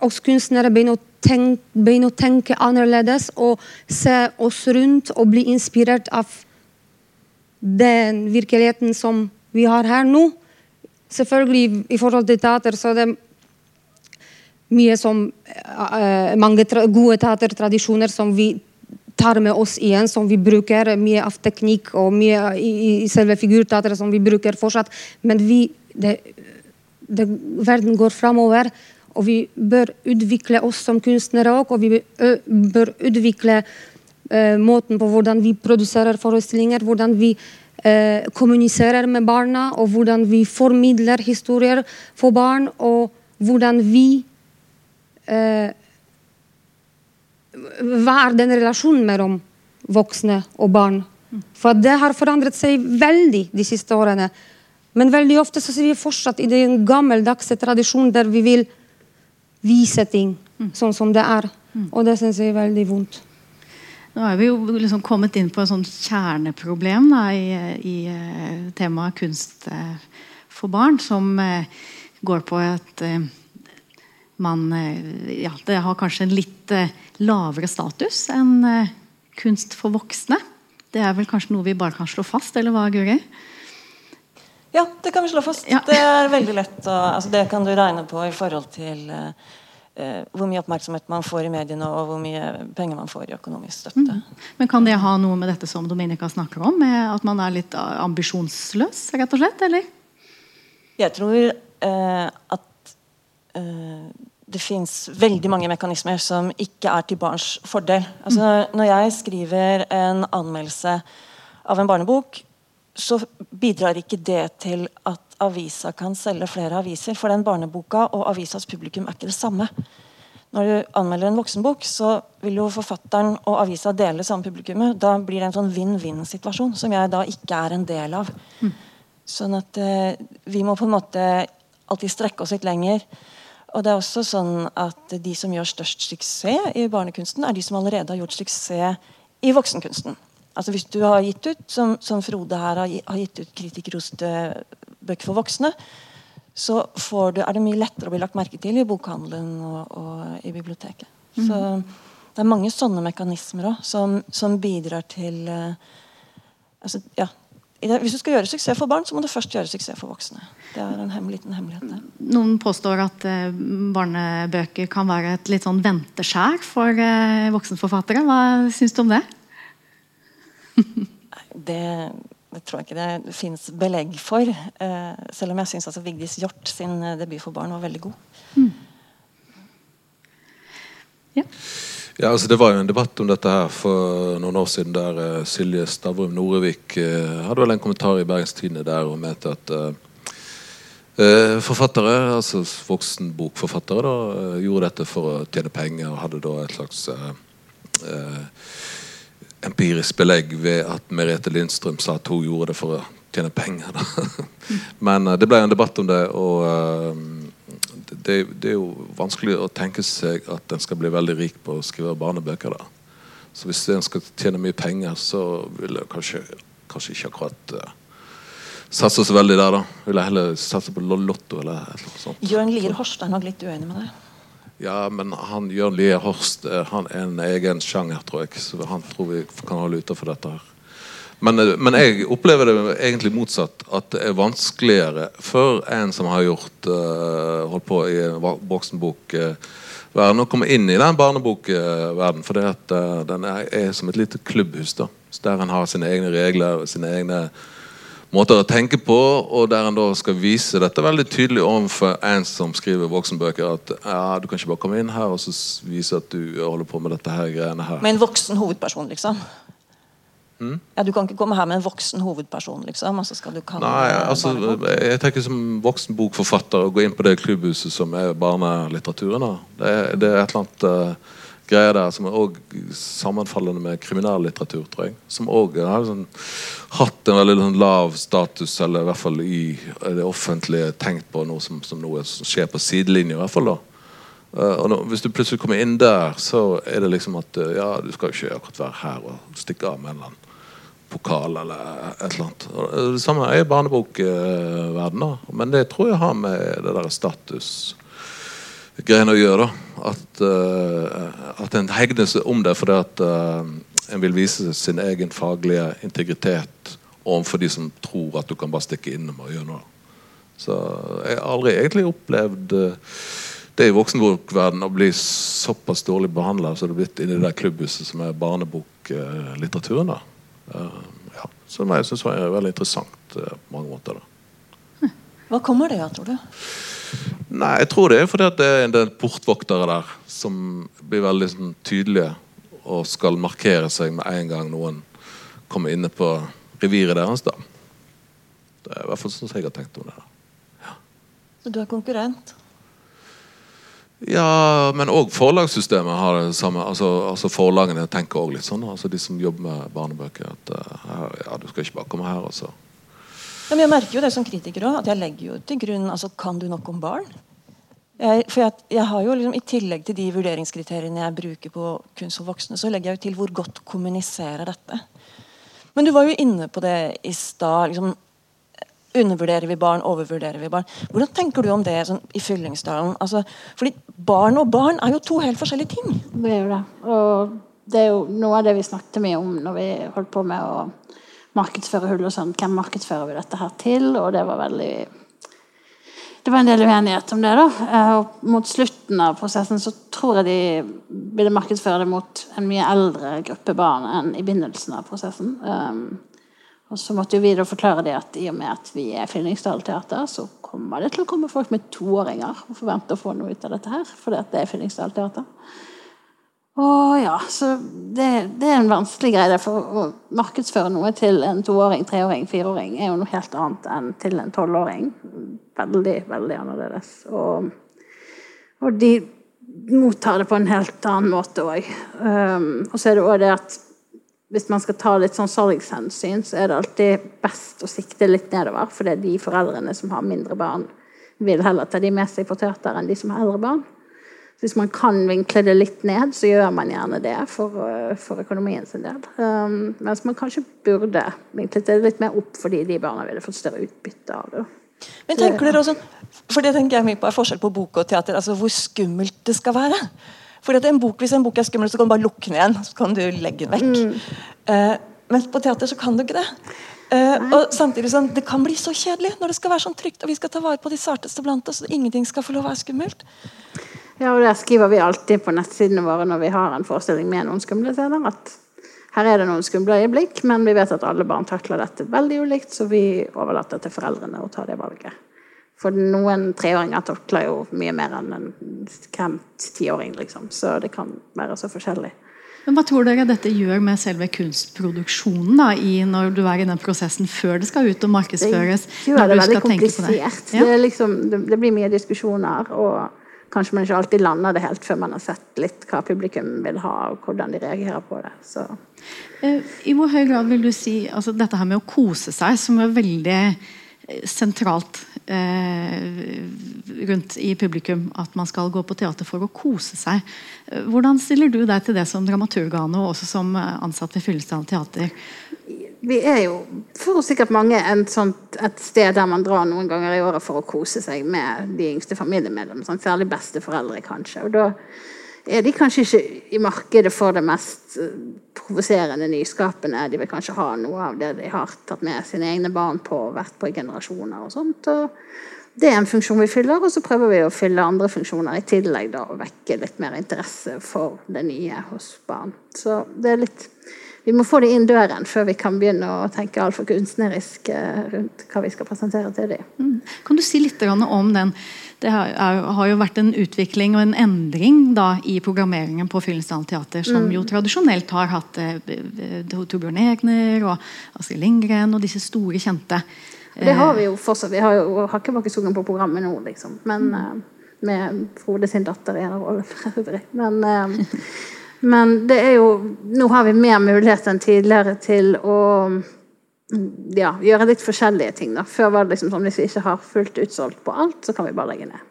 oss kunstnere begynne å tenke, begynne å tenke annerledes og se oss rundt og bli inspirert av den virkeligheten som vi har her nå. Selvfølgelig i forhold til teater så er det mye som uh, mange gode teatertradisjoner som vi tar med oss igjen, som vi bruker. Mye av teknikk og mye i, i selve figurteatret som vi bruker fortsatt. Men vi, det, det, verden går framover, og vi bør utvikle oss som kunstnere òg. Og vi bør utvikle eh, måten på hvordan vi produserer forestillinger. hvordan vi eh, kommuniserer med barna, og hvordan vi formidler historier for barn. Og hvordan vi eh, Hva er den relasjonen mellom voksne og barn? For det har forandret seg veldig de siste årene. Men veldig ofte så sier vi fortsatt i den gammeldagse tradisjonen der vi vil vise ting sånn som det er. Og det syns jeg er veldig vondt. Nå er vi jo liksom kommet inn på et sånt kjerneproblem da, i, i uh, temaet kunst uh, for barn, som uh, går på at man ja, Det har kanskje en litt lavere status enn kunst for voksne. Det er vel kanskje noe vi bare kan slå fast, eller hva, Guri? Ja, det kan vi slå fast. Ja. Det er veldig lett. Å, altså det kan du regne på i forhold til uh, hvor mye oppmerksomhet man får i mediene, og hvor mye penger man får i økonomisk støtte. Mm. Men Kan det ha noe med dette som Dominica snakker om, med at man er litt ambisjonsløs, rett og slett? eller? Jeg tror uh, at uh, det fins veldig mange mekanismer som ikke er til barns fordel. Altså, mm. Når jeg skriver en anmeldelse av en barnebok, så bidrar ikke det til at avisa kan selge flere aviser. For den barneboka og avisas publikum er ikke det samme. Når du anmelder en voksenbok, så vil jo forfatteren og avisa dele samme publikummet. Da blir det en sånn vinn-vinn-situasjon, som jeg da ikke er en del av. Mm. Sånn at eh, vi må på en måte alltid strekke oss litt lenger. Og det er også sånn at de som gjør størst suksess i barnekunsten, er de som allerede har gjort suksess i voksenkunsten. Altså Hvis du har gitt ut, som, som Frode her har, gitt ut kritikerroste bøker for voksne, så du, er det mye lettere å bli lagt merke til i bokhandelen og, og i biblioteket. Mm. Så det er mange sånne mekanismer òg, som, som bidrar til uh, altså, ja, Hvis du skal gjøre suksess for barn, så må du først gjøre suksess for voksne. Det er en hem liten hemmelighet. Det. Noen påstår at uh, barnebøker kan være et litt sånn venteskjær for uh, voksenforfattere. Hva syns du om det? Det, det, tror jeg ikke det fins belegg for. Eh, selv om jeg syns altså Vigdis Hjort sin eh, debut for barn var veldig god. Mm. Ja. ja. altså Det var jo en debatt om dette her for noen år siden der uh, Silje Stavrum Norevik uh, hadde vel en kommentar i Bergens Tidende der og mente at uh, forfattere, altså voksenbokforfattere, da, gjorde dette for å tjene penger og hadde da et slags empirisk belegg ved at Merete Lindstrøm sa at hun gjorde det for å tjene penger. Men uh, det ble en debatt om det, og uh, det, det, er jo vanskelig å tenke seg at en skal bli veldig rik på å skrive barnebøker. da. Så hvis en skal tjene mye penger, så vil jeg kanskje kanskje ikke akkurat uh, satser så veldig der. da Vil jeg heller satse på Lotto eller noe sånt. Jørn Lier Horstein nok litt uenig med deg. Ja, men han Jørn Lier Horst han er en egen sjanger, tror jeg. Så han tror vi kan holde utenfor dette her. Men, eh, men, jeg opplever det egentlig motsatt. At det er vanskeligere for en som har gjort uh, holdt på i en voksenbokverden, uh, å komme inn i den barnebokverdenen. For uh, den er, er, som et lite klubbhus. da Der en har sine egne regler, sine egne måter å tenke på, og der en da skal vise dette veldig tydelig overfor en som skriver voksenbøker, at ja, du kan ikke bare komme inn her og så vise at du holder på med dette her greiene her. Med en voksen hovedperson, liksom? Mm? Ja, Du kan ikke komme her med en voksen hovedperson, liksom? Altså skal du kalle Nei, altså, jeg tenker som voksenbokforfatter å gå inn på det klubbhuset som er barnelitteraturen. Det, det, er et eller annet uh, greier der som er også sammenfallende med kriminallitteratur, tror jeg. Som òg har sånn, hatt en veldig sånn, lav status, eller i hvert fall i det offentlige tenkt på noe som, som noe som skjer på sidelinja, i hvert fall da. Uh, og nå, Hvis du plutselig kommer inn der, så er det liksom at uh, ja, du skal ikke akkurat være her og stikke av med en eller annen pokal eller et eller annet. Og det samme er barnebokverdenen, uh, men det tror jeg har med det der status greiene å gjøre. At, uh, at en hegner seg om det fordi at uh, en vil vise sin egen faglige integritet overfor de som tror at du kan bare stikke innom og gjøre noe. Så jeg har aldri egentlig opplevd uh, det i voksenbokverdenen å bli såpass dårlig behandla som det er blitt inni det der klubbhuset som er barneboklitteraturen. Ja, som jeg syns var veldig interessant på mange måter. da. Hva kommer det av, tror du? Nei, jeg tror det er fordi det er en del portvoktere der som blir veldig sånn, tydelige og skal markere seg med en gang noen kommer inne på reviret deres. da. Det er i hvert fall sånn jeg har tenkt om det. Ja. Så du er konkurrent? Ja, men òg forlagssystemet har det samme. Altså, altså Forlagene tenker òg litt sånn. altså De som jobber med barnebøker. At uh, ja, du skal ikke bare komme her og så ja, jeg merker jo det som kritiker også, at jeg legger jo til grunn altså, Kan du nok om barn? Jeg, for jeg, jeg, har jo liksom, I tillegg til de vurderingskriteriene jeg bruker på kunst for voksne, så legger jeg jo til hvor godt kommuniserer dette. Men du var jo inne på det i stad. Liksom, undervurderer vi barn? Overvurderer vi barn? Hvordan tenker du om det sånn, i Fyllingsdalen? Altså, fordi barn og barn er jo to helt forskjellige ting. Det er jo det. Og det er jo noe av det vi snakket mye om når vi holdt på med å markedsføre hull og sånn. Hvem markedsfører vi dette her til? Og det var veldig det var en del uenighet om det. da, eh, og Mot slutten av prosessen så tror jeg de ville markedsføre det mot en mye eldre gruppe barn enn i begynnelsen av prosessen. Um, og så måtte vi da forklare det at i og med at vi er Fyllingsdal teater, så kommer det til å komme folk med toåringer og forvente å få noe ut av dette her. fordi det er Fyllingsdal teater. Og ja, så det, det, er en vanskelig greie. For å markedsføre noe til en toåring, treåring, fireåring er jo noe helt annet enn til en tolvåring. Veldig, veldig annerledes. Og, og, de mottar det på en helt annen måte òg. Um, og så er det òg det at hvis man skal ta litt sånn salgshensyn, så er det alltid best å sikte litt nedover. For det er de foreldrene som har mindre barn, vil heller ta de med seg på teater enn de som har eldre barn. Hvis man kan vinkle det litt ned, så gjør man gjerne det for, eh, for økonomien sin del. Um, mens man kanskje burde vinklet det litt mer opp fordi de barna ville fått større utbytte av det. Men tenker dere også, for det tenker jeg mye på er forskjell på bok og teater. altså Hvor skummelt det skal være. For en bok, Hvis en bok er skummel, så kan du bare lukke den igjen. Så kan du legge den vekk. Mm. Uh, men på teater så kan du ikke det. Uh, og samtidig sånn, Det kan bli så kjedelig når det skal være sånn trygt, og vi skal ta vare på de sarteste blant oss. og Ingenting skal få lov å være skummelt. Ja, og det skriver vi alltid på nettsidene våre når vi har en forestilling med noen skumle scener. At her er det noen skumle øyeblikk, men vi vet at alle barn takler dette veldig ulikt, så vi overlater til foreldrene å ta det valget. For noen treåringer takler jo mye mer enn en skremt tiåring, liksom. Så det kan være så forskjellig. Men Hva tror dere dette gjør med selve kunstproduksjonen da, i, når du er i den prosessen før det skal ut og markedsføres? Det gjør det veldig komplisert. Det. Ja. Det, liksom, det, det, blir mye diskusjoner. og kanskje man ikke alltid lander det helt før man har sett litt hva publikum vil ha, og hvordan de reagerer på det. Så. Eh, I hvor høy grad vil du si altså dette her med å kose seg, som er veldig sentralt eh, rundt i publikum, at man skal gå på teater for å kose seg. Hvordan stiller du deg til det som dramaturgane og også som ansatt ved Fyllesdal teater? vi er jo for sikkert mange sånt, et sted der man drar noen ganger i året for å kose seg med de yngste familiemedlemmene. Sånn, særlig besteforeldre, kanskje. Og da er de kanskje ikke i markedet for det mest eh, provoserende, nyskapende. De vil kanskje ha noe av det de har tatt med sine egne barn på og vært på i generasjoner. og sånt. Og det er en funksjon vi fyller, og så prøver vi å fylle andre funksjoner i tillegg. da, Og vekke litt mer interesse for det nye hos barn. Så det er litt vi må få det inn døren før vi kan begynne å tenke altfor kunstnerisk eh, rundt hva vi skal presentere til dem. Mm. Kan du si litt om den det har, jo vært en utvikling og en endring da, i programmeringen på Fyllingsdalen teater, som jo mm. tradisjonelt har hatt eh, Torbjørn Egner og Astrid Lindgren og disse store kjente. Det har vi jo fortsatt. Vi har jo Hakkebakkesungen på programmet nå, liksom. Men mm. med Frode sin datter i en rolle. for øvrig. men det er jo Nå har vi mer mulighet enn tidligere til å ja, gjøre litt forskjellige ting. Da. Før var det liksom sånn hvis vi ikke har fullt utsolgt på alt, så kan vi bare legge ned.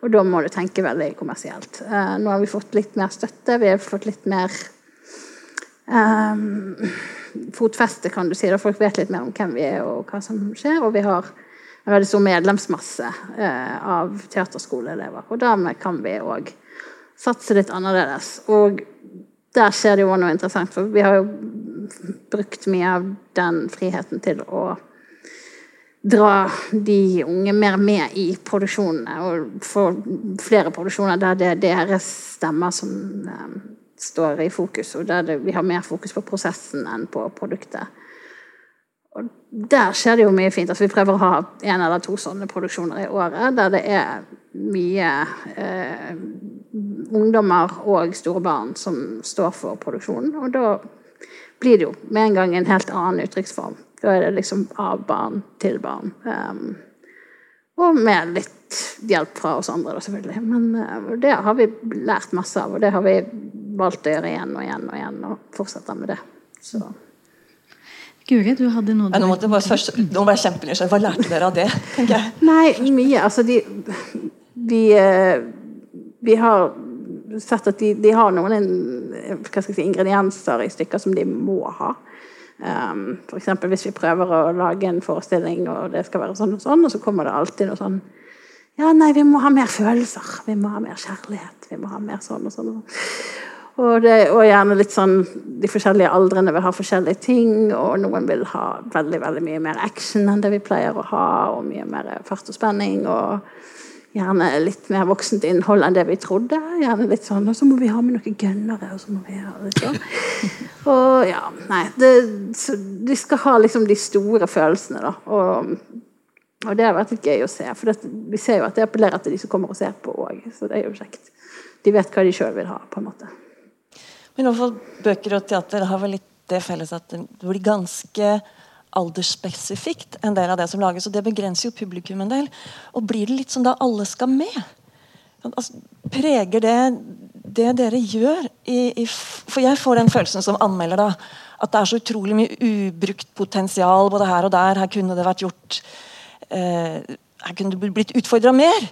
Og da må du tenke veldig kommersielt. Uh, nå har vi fått litt mer støtte. Vi har fått litt mer um, fotfeste, kan du si. Da folk vet litt mer om hvem vi er og hva som skjer. Og vi har en veldig stor medlemsmasse uh, av teaterskoleelever. Og dermed kan vi òg satse litt annerledes. Og der skjer det jo noe interessant, for vi har jo brukt mye av den friheten til å dra de unge mer med i produksjonene. Og få flere produksjoner der det er deres stemmer som um, står i fokus, og der det, vi har mer fokus på prosessen enn på produktet. Og der skjer det jo mye fint. Altså, vi prøver å ha en eller to sånne produksjoner i året der det er mye eh, ungdommer og store barn som står for produksjonen. Og da blir det jo med en gang en helt annen uttrykksform. Da er det liksom av barn til barn. Um, og med litt hjelp fra oss andre, da, selvfølgelig. Men uh, det har vi lært masse av, og det har vi valgt å gjøre igjen og igjen og igjen, og fortsette med det. Så. Guri, du hadde noe ja, Nå måtte jeg bare først, nå var jeg kjempenysgjerrig. Hva lærte dere av det? tenker jeg? Nei, mye. Altså, de, vi, uh, vi har sett at de, de har noen si, ingredienser i stykker som de må ha. Um, F.eks. hvis vi prøver å lage en forestilling, og det skal være sånn og sånn, og så kommer det alltid noe sånn Ja, nei, vi må ha mer følelser. Vi må ha mer kjærlighet. Vi må ha mer sånn og sånn. Og, sånn. Og, det, og gjerne litt sånn De forskjellige aldrene vil ha forskjellige ting, og noen vil ha veldig, veldig mye mer action enn det vi pleier å ha, og mye mer fart og spenning. og gjerne litt mer voksent innhold enn det vi trodde. Gjerne litt sånn, Og så må vi ha med noen gønnere. Og så må vi ha litt sånn. Og ja, nei det, De skal ha liksom de store følelsene, da. Og, og det har vært litt gøy å se. For det, vi ser jo at det appellerer til de som kommer og ser på òg. Så det er jo kjekt. De vet hva de sjøl vil ha, på en måte. Men i bøker og teater har vel litt det felles at det blir ganske aldersspesifikt, en del av det som lages. og Det begrenser jo publikum en del. Og blir det litt sånn da alle skal med? Altså, preger det det dere gjør i, i, For jeg får den følelsen som anmelder da, at det er så utrolig mye ubrukt potensial både her og der. Her kunne det vært gjort eh, her kunne blitt utfordra mer.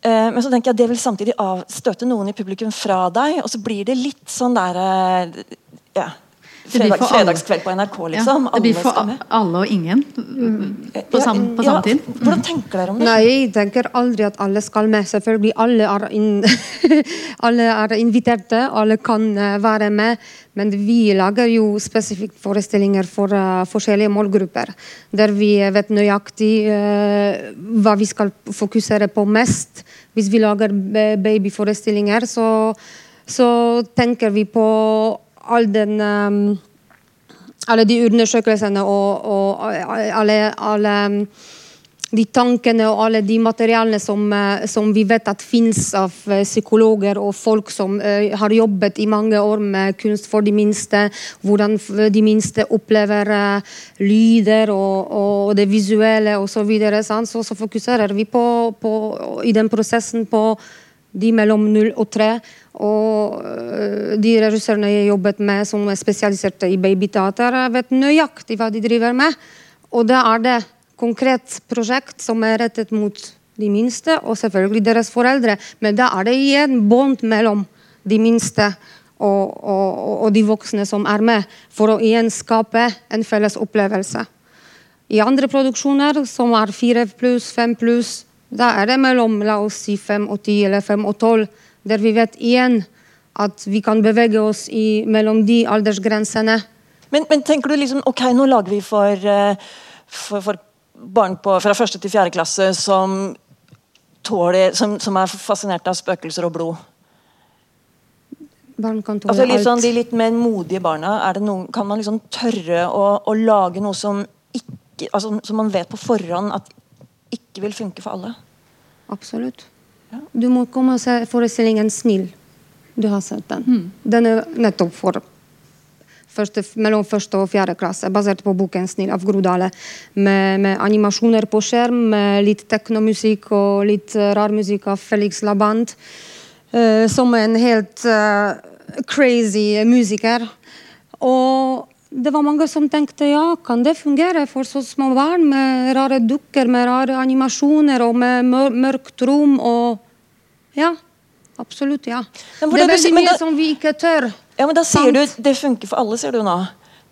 Eh, men så tenker jeg at det vil samtidig avstøte noen i publikum fra deg. Og så blir det litt sånn der eh, ja, Fredag, fredagskveld på NRK, liksom. Ja, det blir for alle og ingen mm. på, sam, på samme tid. Hvordan tenker dere om det? Nei, Jeg tenker aldri at alle skal med. Selvfølgelig alle er, in alle er inviterte, alle kan eh, være med. Men vi lager jo spesifikke forestillinger for uh, forskjellige målgrupper. Der vi vet nøyaktig uh, hva vi skal fokusere på mest. Hvis vi lager babyforestillinger, så, så tenker vi på all den um, alle de undersøkelsene og, og alle, alle, de tankene og alle de materialene som, uh, som vi vet at fins av uh, psykologer og folk som uh, har jobbet i mange år med kunst for de minste, hvordan de minste opplever lyder og, og, det visuelle osv., så, videre, så, så fokuserer vi på, på, i den prosessen på de mellom 0 og 3. Og de regissørene jeg jobbet med som er spesialiserte i babyteater, vet nøyaktig hva de driver med. Og da er det konkret prosjekt som er rettet mot de minste, og selvfølgelig deres foreldre. Men da er det igjen bånd mellom de minste og, og, og de voksne som er med, for å igjen skape en felles opplevelse. I andre produksjoner, som er fire pluss, fem pluss, da er det mellom la oss si 5 og 10 eller 5 og tolv, der vi vet igjen at vi kan bevege oss i, mellom de aldersgrensene. Men, men, tenker du liksom Ok, nå lager vi for, eh, for, for barn på, fra første til fjerde klasse som, tåler, som, som er fascinert av spøkelser og blod. Barn kan tåle altså, litt sånn, alt. de litt mer modige barna, det noen, kan man liksom tørre å, å lage noe som ikke altså, Som man vet på forhånd at ikke vil funke for alle? Absolutt. Ja. Du må komme og se forestillingen 'Snill'. Du har sett den. Den er nettopp for første, mellom første og fjerde klasse, basert på boken 'Snill' av Grodale. Med, med animasjoner på skjerm, med litt teknomusikk og litt eh, rar musikk av Felix Labant. Uh, som er en helt uh, crazy musiker. Og det var mange som tenkte ja, kan det fungere for så små barn med rare dukker, med rare animasjoner og med mør mørkt rom og Ja, absolutt, ja. Men det er veldig mye da- som vi ikke tør. Ja, men Da sier du det funker for alle, sier du nå.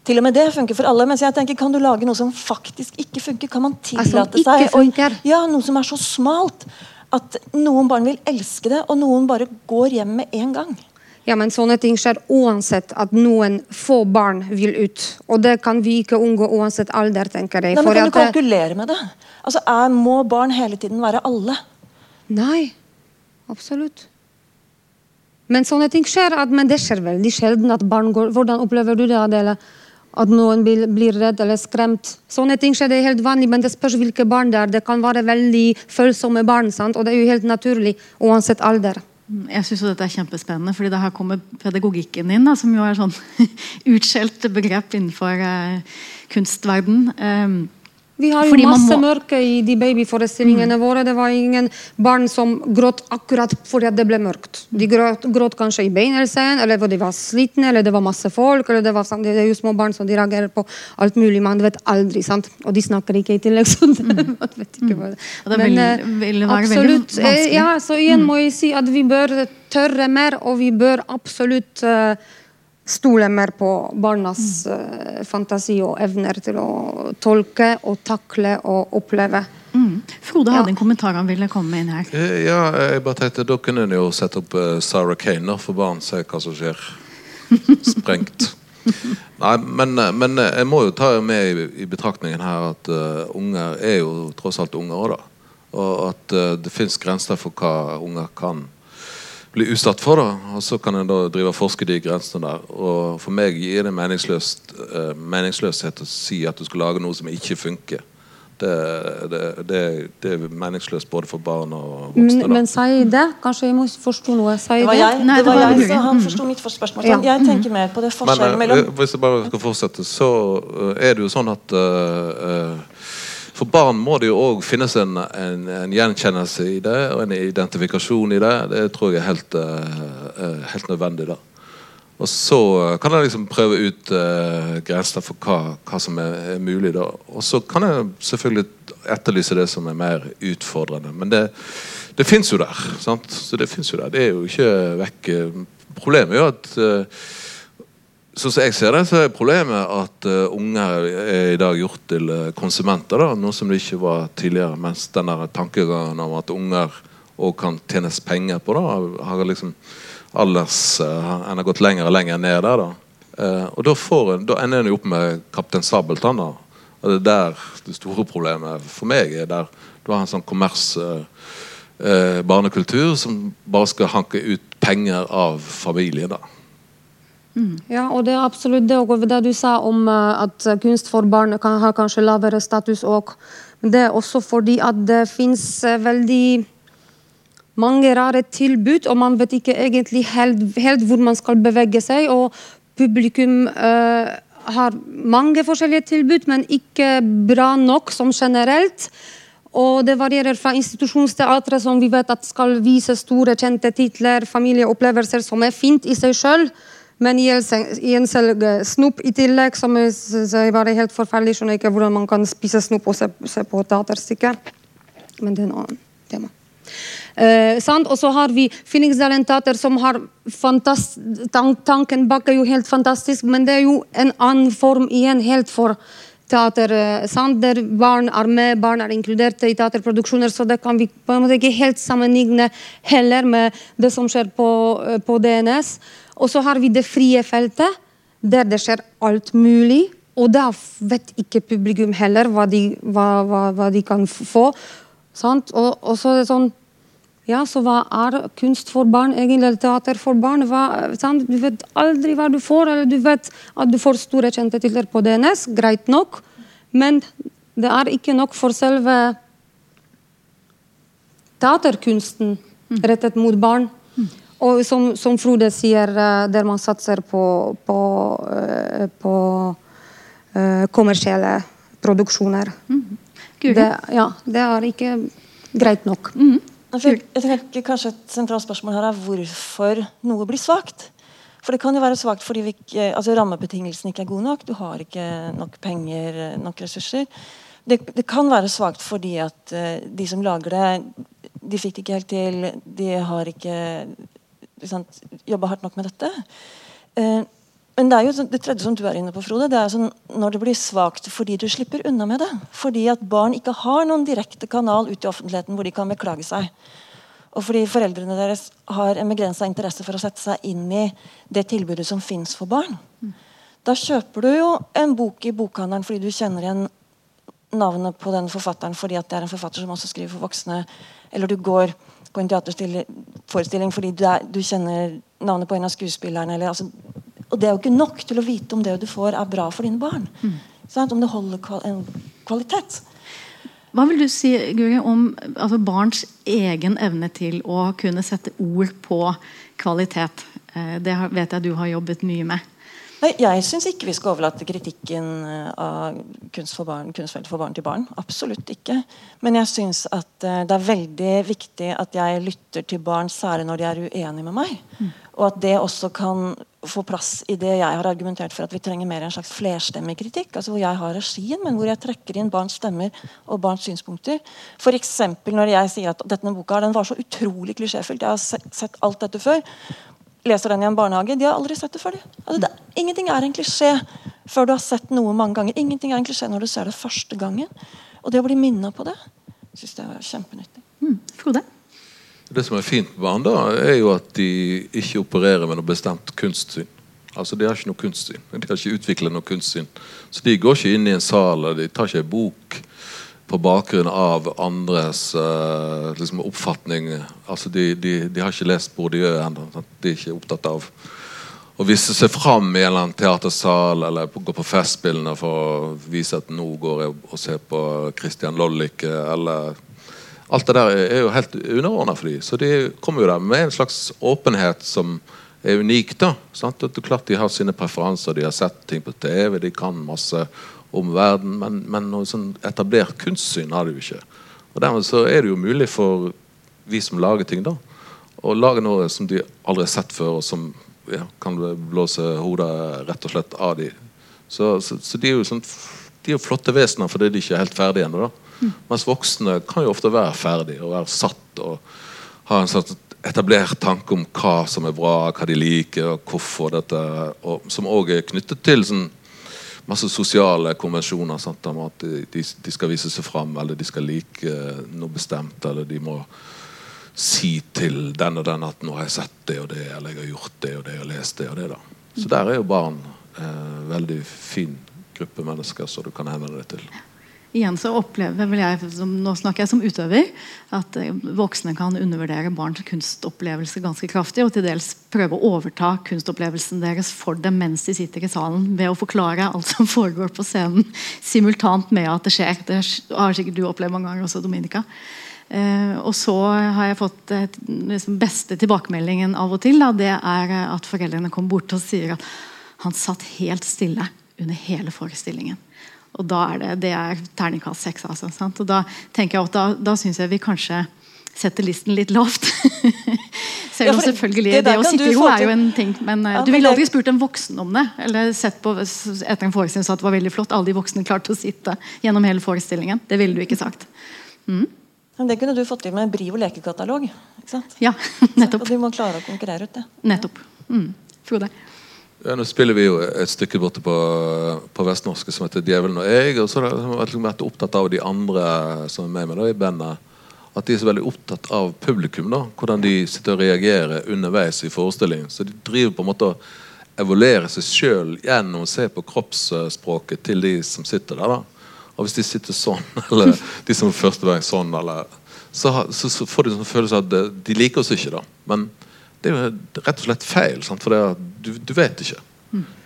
Til og med det funker for alle. Mens jeg tenker, kan du lage noe som faktisk ikke funker? Kan man tillate seg å- Ja, Noe som er så smalt at noen barn vil elske det, og noen bare går hjem med en gang. Ja, men sånne ting skjer uansett at noen få barn vil ut. Og det kan vi ikke unngå uansett alder, tenker jeg. Nei, men Kan du det- kalkulere med det? Altså, er, Må barn hele tiden være alle? Nei, absolutt. Men sånne ting skjer, at, men det skjer veldig sjelden at barn går Hvordan opplever du det, Adele? At noen blir, blir redd eller skremt? Sånne ting skjer, det er helt vanlig, men det spørs hvilke barn det er. Det kan være veldig følsomme barn, sant? og det er jo helt naturlig uansett alder. Jeg synes jo dette er kjempespennende, fordi det her kommer pedagogikken inn, da, som jo er sånn utskjelt begrep innenfor eh, kunstverden. Um, Vi har jo masse må- mørke i de babyforestillingene våre. Det var ingen barn som gråt akkurat fordi det ble mørkt. De gråt, gråt kanskje i beinelsen, eller hvor de var slitne, eller det var masse folk. eller Det var sånn, det er jo små barn som de reagerer på alt mulig. Man vet aldri, sant? Og de snakker ikke i tillegg. Så det, man vet ikke hva det Og Men vil- eh, vil være absolutt. eh. Ja, så igjen må jeg si at vi bør tørre mer, og vi bør absolutt eh, stole mer på barnas mm. fantasi og evner til å tolke og takle og oppleve. mm. Frode Ja. hadde en kommentar han ville komme inn her. Eh, Ja, jeg bare tenkte Da kunne en jo sette opp eh, Sarah Kane for barn, se hva som skjer. Sprengt. Nei, men, eh, men eh, jeg må jo ta med i, i betraktningen her at uh, unger er jo tross alt unger òg, da. Og at uh, det fins grenser for hva unger kan bli utsatt for. da, Og så kan en da drive og forske de grensene der. Og for meg gir det meningsløst, eh, meningsløshet å si at du skal lage noe som ikke funker. Det, det, det, det er meningsløst både for barn og voksne. Men, da. men sa det? Kanskje jeg må forstå noe? Sa Det var jeg, Nei, det var var jeg som Mm. forsto mitt første spørsmål. Ja. Jeg tenker mer på det Men forskjellen eh, mellom hvis jeg bare skal fortsette, så eh, er det jo sånn at uh, eh, For barn må det jo òg finnes en, en, en gjenkjennelse i det, og en identifikasjon i det. Det tror jeg er helt, uh, helt nødvendig. da. Og så eh, kan jeg liksom prøve ut uh, grenser for hva, hva som er, er mulig. da. Og så kan jeg selvfølgelig etterlyse det som er mer utfordrende. Men det, det fins jo der. sant? Så det finnes jo der. Det er jo ikke vekk. Problemet er jo at eh, Sånn som jeg ser det, så er problemet at uh, unger er i dag gjort til uh, konsumenter. da, Noe som det ikke var tidligere. Mens den der tankegangen om at unger òg kan tjenes penger på, da, har liksom alders uh, En har gått lenger og lenger ned der. da. Uh, og da, får da ender en jo opp med Kaptein Sabeltann. da. Og det er der det store problemet for meg er. der Du har en sånn kommers eh, eh, barnekultur som bare skal hanke ut penger av familien. da. Ja, og det er absolutt det. Og det du sa om eh, at kunst for barn kan ha kanskje lavere status òg. Det er også fordi at det fins veldig mange rare tilbud, og man vet ikke egentlig helt, helt hvor man skal bevege seg. Og publikum eh, har mange forskjellige tilbud, men ikke bra nok som generelt. Og det varierer fra institusjonsteatre, som vi vet at skal vise store, kjente titler, familieopplevelser, som er fint i seg sjøl. Men igjen selge snop i tillegg, som er bare helt forferdelig. Skjønner ikke hvordan man kan spise snop og se, se på teaterstykker. Men det er en annet tema. Eh? Og så har vi Fyllingsdalen teater, som har tank Tanken bak er jo helt fantastisk, men det er jo en annen form igjen helt for teater. eh, sant? Der barn er med, barn er inkludert i teaterproduksjoner, så det kan vi på en måte ikke helt sammenligne heller med det som skjer på, eh, på DNS. Og så har vi det frie feltet, der det skjer alt mulig. Og da vet ikke publikum heller hva de, hva, hva, hva de kan få. Sant? Og, og så er det sånn ja, så hva er kunst for barn, egentlig, eller teater for barn? Hva? Du vet aldri hva du får, eller du vet at du får store kjente titler på DNS, greit nok, men det er ikke nok for selve teaterkunsten rettet mot barn. Og som, som Frode sier, eh, der man satser på, på, eh, på eh, kommersielle produksjoner. Mm. Det, ja, det er ikke greit nok. Mm. Jeg, tenker kanskje Et sentralt spørsmål her er hvorfor noe blir svakt. For det kan jo være svakt fordi vi ikke, altså rammebetingelsene ikke er gode nok. Du har ikke nok penger, nok ressurser. Det, det kan være svakt fordi at de som lager det, de fikk det ikke helt til. De har ikke jobba hardt nok med dette. Eh, men det er jo sånn- det tredje som du er inne på, Frode, det er sånn når det blir svakt fordi du slipper unna med det. Fordi at barn ikke har noen direkte kanal ut i offentligheten hvor de kan beklage seg. Og fordi foreldrene deres har en begrensa interesse for å sette seg inn i det tilbudet som fins for barn. Da kjøper du jo en bok i bokhandelen fordi du kjenner igjen navnet på den forfatteren fordi at det er en forfatter som også skriver for voksne. Eller du går på en teaterforestilling fordi du, er, du kjenner navnet på en av skuespillerne. Eller, altså, og det er jo ikke nok til å vite om det du får, er bra for dine barn. Sant? Om det holder en kvalitet. Hva vil du si Guri, om altså, barns egen evne til å kunne sette ord på kvalitet? Eh, Det vet jeg du har jobbet mye med. Jeg syns ikke vi skal overlate kritikken eh, av kunst for barn, kunstfelt for barn til barn. Absolutt ikke. Men jeg syns at eh, det er veldig viktig at jeg lytter til barn, særlig når de er uenige med meg. Og at det også kan få plass i det jeg har argumentert for at vi trenger mer en slags flerstemmig kritikk. altså Hvor jeg har regien, men hvor jeg trekker inn barns stemmer og barns synspunkter. F.eks. når jeg sier at denne boka den var så utrolig klisjéfylt. Jeg har sett alt dette før leser den i en barnehage. De har aldri sett det før. de. Altså, det, ingenting er en klisjé før du har sett noe mange ganger. Ingenting er en klisjé når du ser det første gangen. Og det å bli minna på det, syns jeg var kjempenyttig. Mm. Frode? Det som er fint med barn, da, er jo at de ikke opererer med noe bestemt kunstsyn. Altså, De har ikke noe kunstsyn. De har ikke utviklet noe kunstsyn. Så de går ikke inn i en sal, og de tar ikke en bok på bakgrunn av andres uh, liksom, oppfatning. Altså, de, de, de har ikke lest Bourdieu ennå. De er ikke opptatt av å vise seg fram i en eller annen teatersal eller på, gå på Festspillene for å vise at nå går jeg og ser på Christian Lollicke eller Alt det der er jo helt underordna for dem. Så de kommer jo der med en slags åpenhet som er unik. da, sant? Er klart De har sine preferanser, de har sett ting på TV, de kan masse om verden, men, men noe sånn etablert kunstsyn har du ikke. Og Dermed så er det jo mulig for vi som lager ting, da, å lage noe som de aldri har sett før, og som ja, kan blåse hodet rett og slett av dem. Så, så, så de er jo sånn de er flotte vesener fordi de ikke er helt ferdige ennå. Mm. Mens voksne kan jo ofte være ferdige og være satt og ha en sånn etablert tanke om hva som er bra, hva de liker, og hvorfor dette og Som òg er knyttet til sånn masse sosiale konvensjoner. Sant, om at de, de, skal vise seg fram, eller de skal like noe bestemt, eller de må si til den og den at 'nå har jeg sett det og det', eller 'jeg har gjort det og det og lest det og det'. da. Så der er jo barn eh, veldig fin gruppe mennesker som du kan henvende deg til. Igjen så opplever vel jeg, Nå snakker jeg som utøver, at eh, voksne kan undervurdere barns kunstopplevelse ganske kraftig, og til dels prøve å overta kunstopplevelsen deres for dem mens de sitter i salen, ved å forklare alt som foregår på scenen, simultant med at det skjer. Det har sikkert du opplevd mange ganger også, Dominica. Eh, og så har jeg fått eh, liksom beste tilbakemeldingen av og til. Da, det er eh, at foreldrene kommer bort og sier at han satt helt stille under hele forestillingen. Og da er det, det er terningkast seks. Altså, sant? og da tenker jeg at da, da syns jeg vi kanskje setter listen litt lavt. Selv om selvfølgelig det det, å sitte i ro er jo en ting. Men eh, Ja, du ville aldri spurt en voksen om det. Eller sett på etter en forestilling så at det var veldig flott. Alle de voksne klarte å sitte gjennom hele forestillingen. Det ville du ikke sagt. Mm. Men det kunne du fått til med Brio lekekatalog. ikke sant? Ja, nettopp. Og du må klare å konkurrere ut det. Nettopp. Mm. Frode? Ja, nå spiller vi jo et stykke borte på, på vestnorske som heter 'Djevelen og jeg'. Og så har jeg vært opptatt av de andre som er med meg da, i bandet. At de er så veldig opptatt av publikum. da, Hvordan de sitter og reagerer underveis i forestillingen. Så de driver på en måte å evaluere seg sjøl gjennom å se på kroppsspråket til de som sitter der. da. Og hvis de sitter sånn, eller de som første gang sånn, eller så, så, så får de sånn følelse av at de liker oss ikke. da. Men det er jo rett og slett feil. Sant? For det er, du, du vet ikke.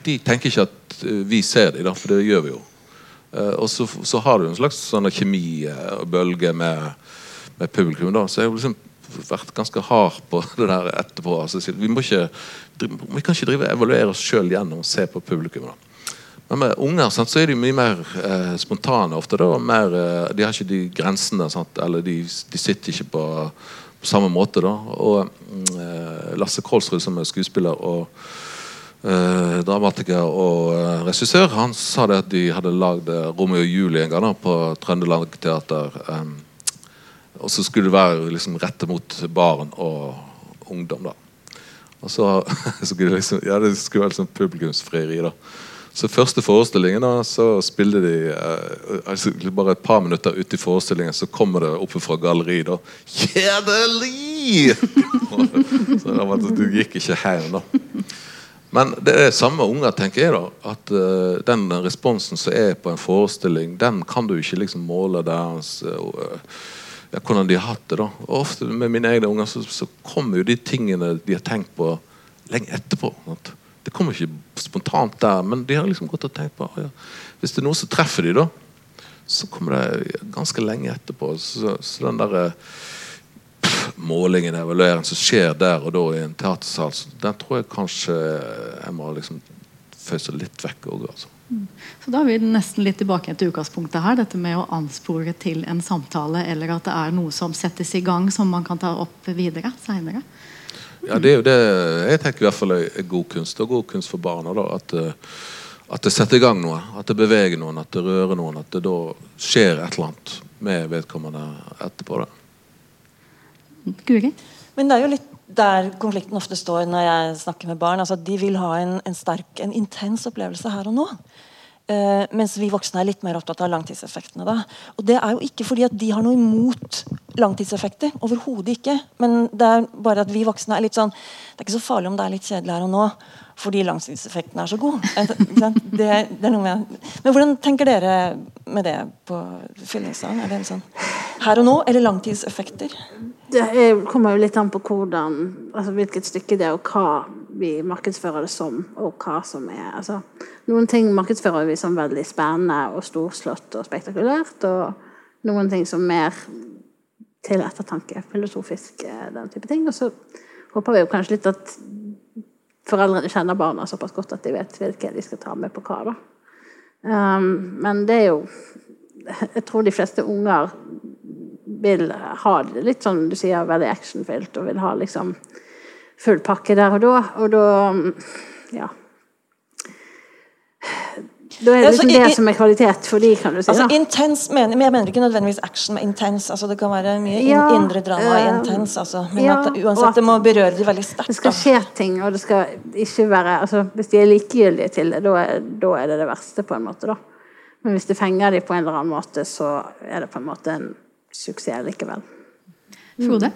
De tenker ikke at eh, vi ser dem, for det gjør vi jo. Eh, og så, så har du en slags sånn kjemi eh, og bølge med, med publikum. da, Så jeg har liksom vært ganske hard på det der etterpå. Altså, vi, må ikke, vi kan ikke drive evaluere oss sjøl gjennom å se på publikum. da. Men med unger sant, så er de mye mer eh, spontane ofte. da, mer, eh, De har ikke de grensene. Sant, eller de, de sitter ikke på, på samme måte. da, og eh, Lasse Kolsrud, som er skuespiller og eh, dramatiker og eh, regissør, han sa det at de hadde lagd Romeo og Julie en gang da, på Trøndelag Teater. em, og så skulle det være liksom rette mot barn og ungdom. da. Og så, så skulle det liksom, ja, det skulle være liksom publikumsfrieri. da. Så første forestillingen da, så spilte de eh, altså, Bare et par minutter ut i forestillingen så kommer det oppe fra galleri da Kjedelig! så det, var, det gikk ikke hjem, da. Men det er samme unger, tenker jeg. da At uh, den responsen som er på en forestilling, den kan du ikke liksom måle deres uh, ja, hvordan de har hatt det. da Og ofte med mine egne unger så, så kommer jo de tingene de har tenkt på, lenge etterpå. Sant? Det kommer ikke spontant der, men de har liksom gått og tenkt på ja. Hvis det er noe som treffer de da så kommer det ganske lenge etterpå. Så, så den der eh, målingen, evalueringen som skjer der og da i en teatersal, den tror jeg kanskje jeg må liksom føyse litt vekk òg. Altså. Så Da er vi nesten litt tilbake til utgangspunktet her. Dette med å anspore til en samtale, eller at det er noe som settes i gang som man kan ta opp videre seinere. Ja, det er jo det jeg tenker i hvert fall er god kunst, og god kunst for barna. da, at, eh, at det setter i gang noe, at det beveger noen, at det rører noen. At det da skjer et eller annet med vedkommende etterpå. da. Guri? Men det er jo litt der konflikten ofte står når jeg snakker med barn. altså De vil ha en, en sterk, en intens opplevelse her og nå. Eh, mens vi voksne er litt mer opptatt av langtidseffektene. da. Og det er jo ikke fordi at de har noe imot langtidseffekter. Overhodet ikke. Men det er bare at vi voksne er litt sånn Det er ikke så farlig om det er litt kjedelig her og nå, fordi langtidseffekten er så god. Eh? Det, det er noe med Men hvordan tenker dere med det på Fyllingsdalen? Er det en sånn her og nå, eller langtidseffekter? Det er, kommer jo litt an på hvordan, altså hvilket stykke det er, og hva vi markedsfører det som. og hva som er, altså Noen ting markedsfører vi som veldig spennende og storslått og spektakulært. Og noen ting som mer til ettertanke, filosofisk, eh, den type ting. Og så håper vi jo kanskje litt at foreldrene kjenner barna såpass godt at de vet hvilke de skal ta med på hva. da. Um, men det er jo Jeg tror de fleste unger vil ha det litt sånn du sier, veldig actionfylt og vil ha liksom full pakke der og da. Og da ja. Da er det liksom det som er kvalitet for de, kan du si. Altså da. intens men Jeg mener ikke nødvendigvis action med intens. Altså, det kan være mye Ja, indre drama i eh, intens. Altså. Men ja, at, uansett, at det må berøre de veldig sterkt. Det skal skje ting, og det skal ikke være altså, Hvis de er likegyldige til det, da er, da er det det verste, på en måte. da. Men hvis det fenger de på en eller annen måte, så er det på en måte en suksess likevel. Frode?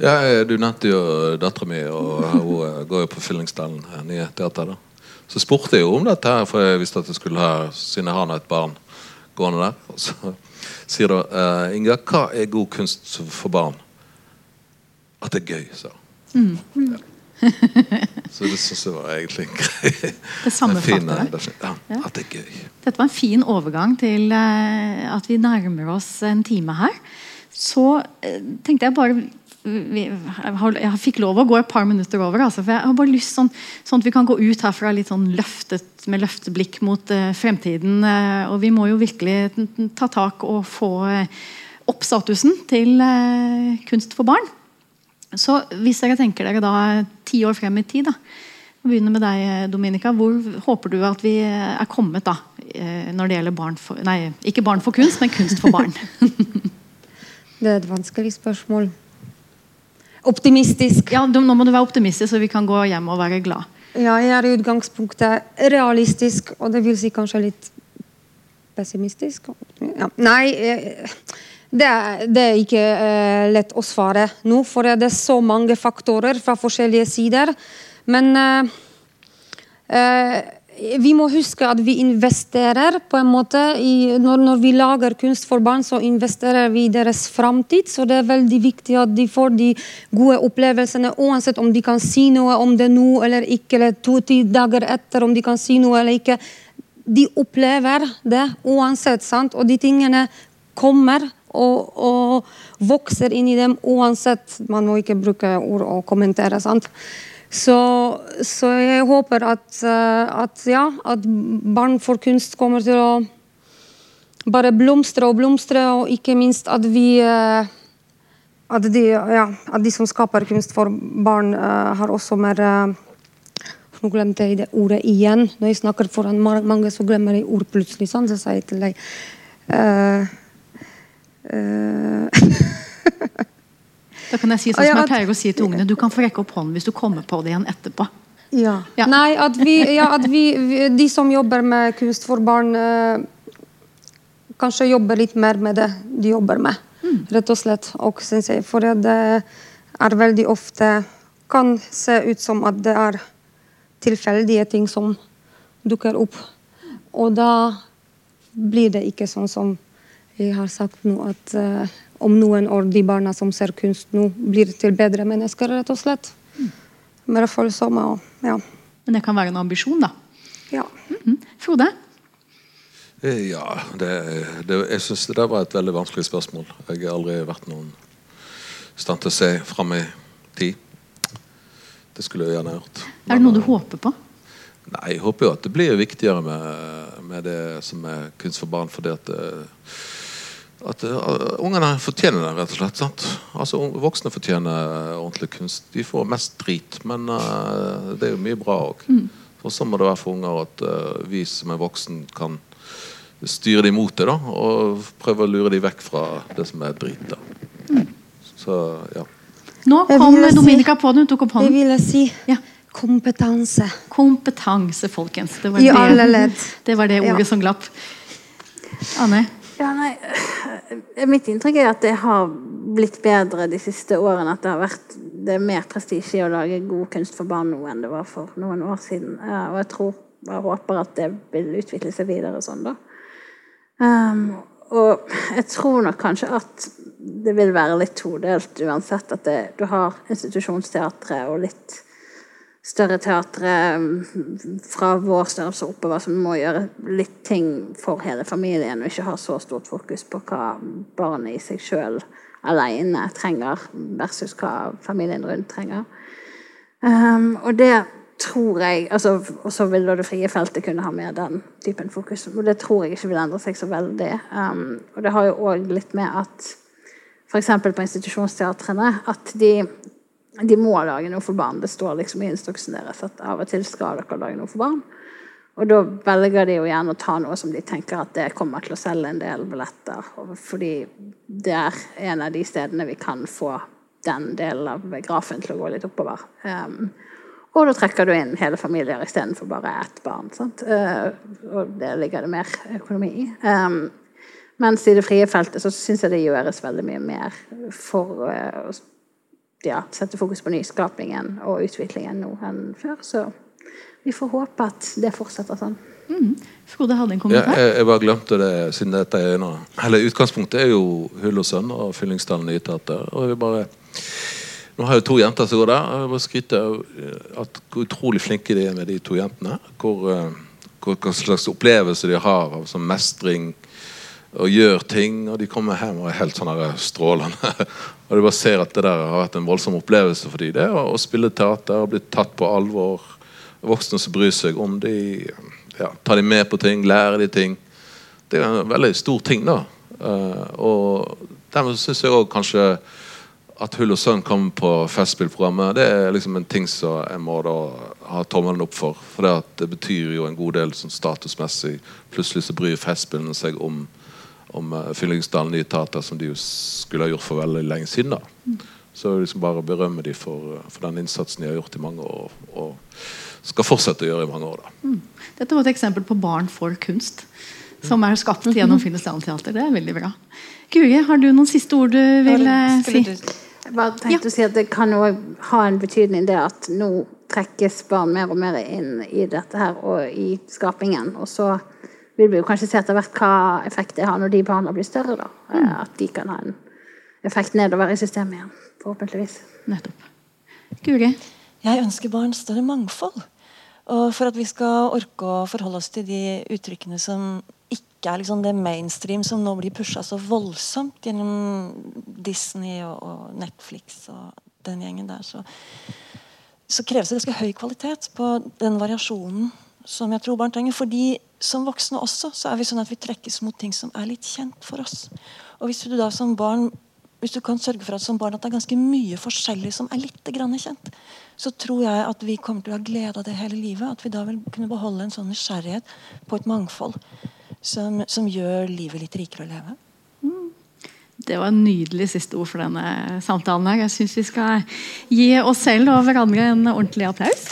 Ja, eh, Du nevnte jo dattera mi, og hun eh, går jo på Fyllingsdalen, eh, nye teater. da. Så spurte jeg jo om dette, her, for jeg visste at jeg skulle ha siden jeg har nå et barn gående der. Og så sier da uh, Inga, hva er god kunst for barn? At det er gøy, sa hun. Ja. Så det syns jeg var egentlig en grei Det sammenfatter det. ja, At det er gøy. Dette var en fin overgang til at vi nærmer oss en time her. Så tenkte jeg bare vi, jeg, fikk lov å gå et par minutter over. Altså, for jeg har bare lyst sånn, sånn at vi kan gå ut herfra litt sånn løftet med løfteblikk mot eh, fremtiden. eh, og vi må jo virkelig ta tak og få eh, opp statusen til eh, kunst for barn. Så hvis dere tenker dere da ti år frem i tid, da, begynner med deg, Dominika. Hvor håper du at vi er kommet da, eh, når det gjelder barn for Nei, ikke barn for kunst, men kunst for barn. Det er et vanskelig spørsmål. Optimistisk. Ja, Nå må du være optimistisk, så vi kan gå hjem og være glad. Ja, jeg er i utgangspunktet realistisk, og det vil si kanskje litt pessimistisk. Ja. Nei, eh, det er, det er ikke uh, lett å svare nå, for det er så mange faktorer fra forskjellige sider. Men uh, uh, vi må huske at vi investerer på en måte i, når, når, vi lager kunst for barn, så investerer vi i deres framtid. Så det er veldig viktig at de får de gode opplevelsene, uansett om de kan si noe om det nå eller ikke, eller to-ti dager etter om de kan si noe eller ikke. De opplever det uansett, sant? og de tingene kommer og, og vokser inn i dem uansett. Man må ikke bruke ord og kommentere. sant? Så, så, jeg håper at, eh, at, ja, at barn for kunst kommer til å bare blomstre og blomstre, og ikke minst at vi eh, at de, ja, at de som skaper kunst for barn, uh, har også mer uh, Nå glemte jeg det ordet igjen. Når jeg snakker foran mange, så glemmer jeg ord plutselig. sånn, så sier jeg til deg. Uh, Da kan jeg si sånn som jeg pleier å si til ungene. Du kan få rekke opp hånden hvis du kommer på det igjen etterpå. Ja. ja. Nei, at, vi, ja, at vi, de som jobber med kunst for barn, eh, kanskje jobber litt mer med det de jobber med. Mm. Rett og slett. Og, jeg, for det er veldig ofte kan se ut som at det er tilfeldige ting som dukker opp. Og da blir det ikke sånn som jeg har sagt nå, at uh, om noen år de barna som ser kunst nå, blir til bedre mennesker, rett og slett. Mm. Mer følsomme og ja. Men det kan være en ambisjon, da? Ja. Mm -hmm. Frode? Eh, ja, det, det, jeg syns det var et veldig vanskelig spørsmål. Jeg har aldri vært noen i stand til å se fram i tid. Det skulle jeg gjerne gjort. er det noe du håper på? Nei, Jeg håper jo at det blir viktigere med, med det som er kunst for barn. fordi at det, at uh, ungene fortjener det, rett og slett. Sant? Altså, Voksne fortjener ordentlig kunst. De får mest drit, men uh, det er jo mye bra òg. Mm. Og så må det være for unger at uh, vi som er voksen, kan styre dem mot det. da, Og prøve å lure dem vekk fra det som er drit. da. Mm. Så, ja. Nå kom Dominica på den. hun tok opp hånden. Det vil jeg si. Ja. Kompetanse. Kompetanse, folkens. Det var I det, alle ledd. Det var det ordet ja. som glapp. Anne? Ja, nei, eh, Mitt inntrykk er at det har blitt bedre de siste årene. At det har vært det er mer prestisje å lage god kunst for barn nå enn det var for noen år siden. Og jeg tror jeg håper at det vil utvikle seg videre sånn, da. Um, og jeg tror nok kanskje at det vil være litt todelt uansett. At det, du har institusjonsteatret og litt større teatre mm, fra vår størrelse oppover som må gjøre litt ting for hele familien, og ikke ha så stort fokus på hva barnet i seg sjøl alene trenger, versus hva familien rundt trenger. Um, og det tror jeg altså, Og så vil det frie feltet kunne ha mer den typen fokus. Og det tror jeg ikke vil endre seg så veldig. Um, og det har jo òg litt med at f.eks. på institusjonsteatrene at de de må lage noe for barn. Det står liksom i instruksen deres at av og til skal dere lage noe for barn. Og da velger de jo gjerne å ta noe som de tenker at det kommer til å selge en del billetter. Fordi det er en av de stedene vi kan få den delen av grafen til å gå litt oppover. Um, og da trekker du inn hele familier istedenfor bare ett barn. Uh, og det ligger det mer økonomi i. Um, mens i det frie feltet så syns jeg det gjøres veldig mye mer for uh, ja, sette fokus på nyskapningen og utviklingen nå enn før. Så vi får håpe at det fortsetter sånn. Mm. Frode hadde en kommentar. Ja, jeg, jeg, bare glemte det siden dette er nå. Hele utgangspunktet er jo Hull og Sønn og Fyllingsdalen Nyteater. Og bare nå har jeg to jenter som går der. Jeg vil skryte at hvor utrolig flinke de er med de to jentene. Hvor, eh, hvor, hva slags opplevelse de har av sånn mestring og gjør ting. Og de kommer hjem og er helt sånn strålende. og du bare ser at det der har vært en voldsom opplevelse for dem. Det å, spille teater og bli tatt på alvor. Voksne som bryr seg om de, ja, tar de med på ting, lærer de ting. Det er en veldig stor ting, da. Uh, og dermed syns jeg òg kanskje at Hull og Sønn kommer på Festspillprogrammet, det er liksom en ting som jeg må da ha tommelen opp for. For det, det betyr jo en god del sånn statusmessig. Plutselig så bryr Festspillene seg om om uh, Fyllingsdalen Nye Teater, som de jo skulle ha gjort for veldig lenge siden. da. Så liksom bare berømme de for, uh, for, den innsatsen de har gjort i mange år, og skal fortsette å gjøre i mange år. da. Mm. Dette var et eksempel på Barn for kunst, som er skapt gjennom Fyllingsdalen Teater. Det er veldig bra. Guri, har du noen siste ord du vil uh, si? Jeg bare tenkte ja. å si at Det kan jo ha en betydning det at nå trekkes barn mer og mer inn i dette her og i skapingen. Og så vil vi jo kanskje se etter hvert hva effekt det har når de barna blir større. da. Mm. At de kan ha en effekt nedover i systemet igjen. Forhåpentligvis. Nettopp. Guri? Jeg ønsker barn større mangfold. Og for at vi skal orke å forholde oss til de uttrykkene som ikke er liksom det mainstream som nå blir pusha så voldsomt gjennom Disney og, og Netflix og den gjengen der, så så kreves det ganske høy kvalitet på den variasjonen som jeg tror barn trenger. fordi som voksne også så er vi sånn at vi trekkes mot ting som er litt kjent for oss. Og hvis du da som barn hvis du kan sørge for at som barn at det er ganske mye forskjellig som er litt kjent, så tror jeg at vi kommer til å ha glede av det hele livet. At vi da vil kunne beholde en sånn nysgjerrighet på et mangfold som, som gjør livet litt rikere å leve. Det var en nydelig siste ord for denne samtalen. her. Jeg syns vi skal gi oss selv og hverandre en ordentlig applaus.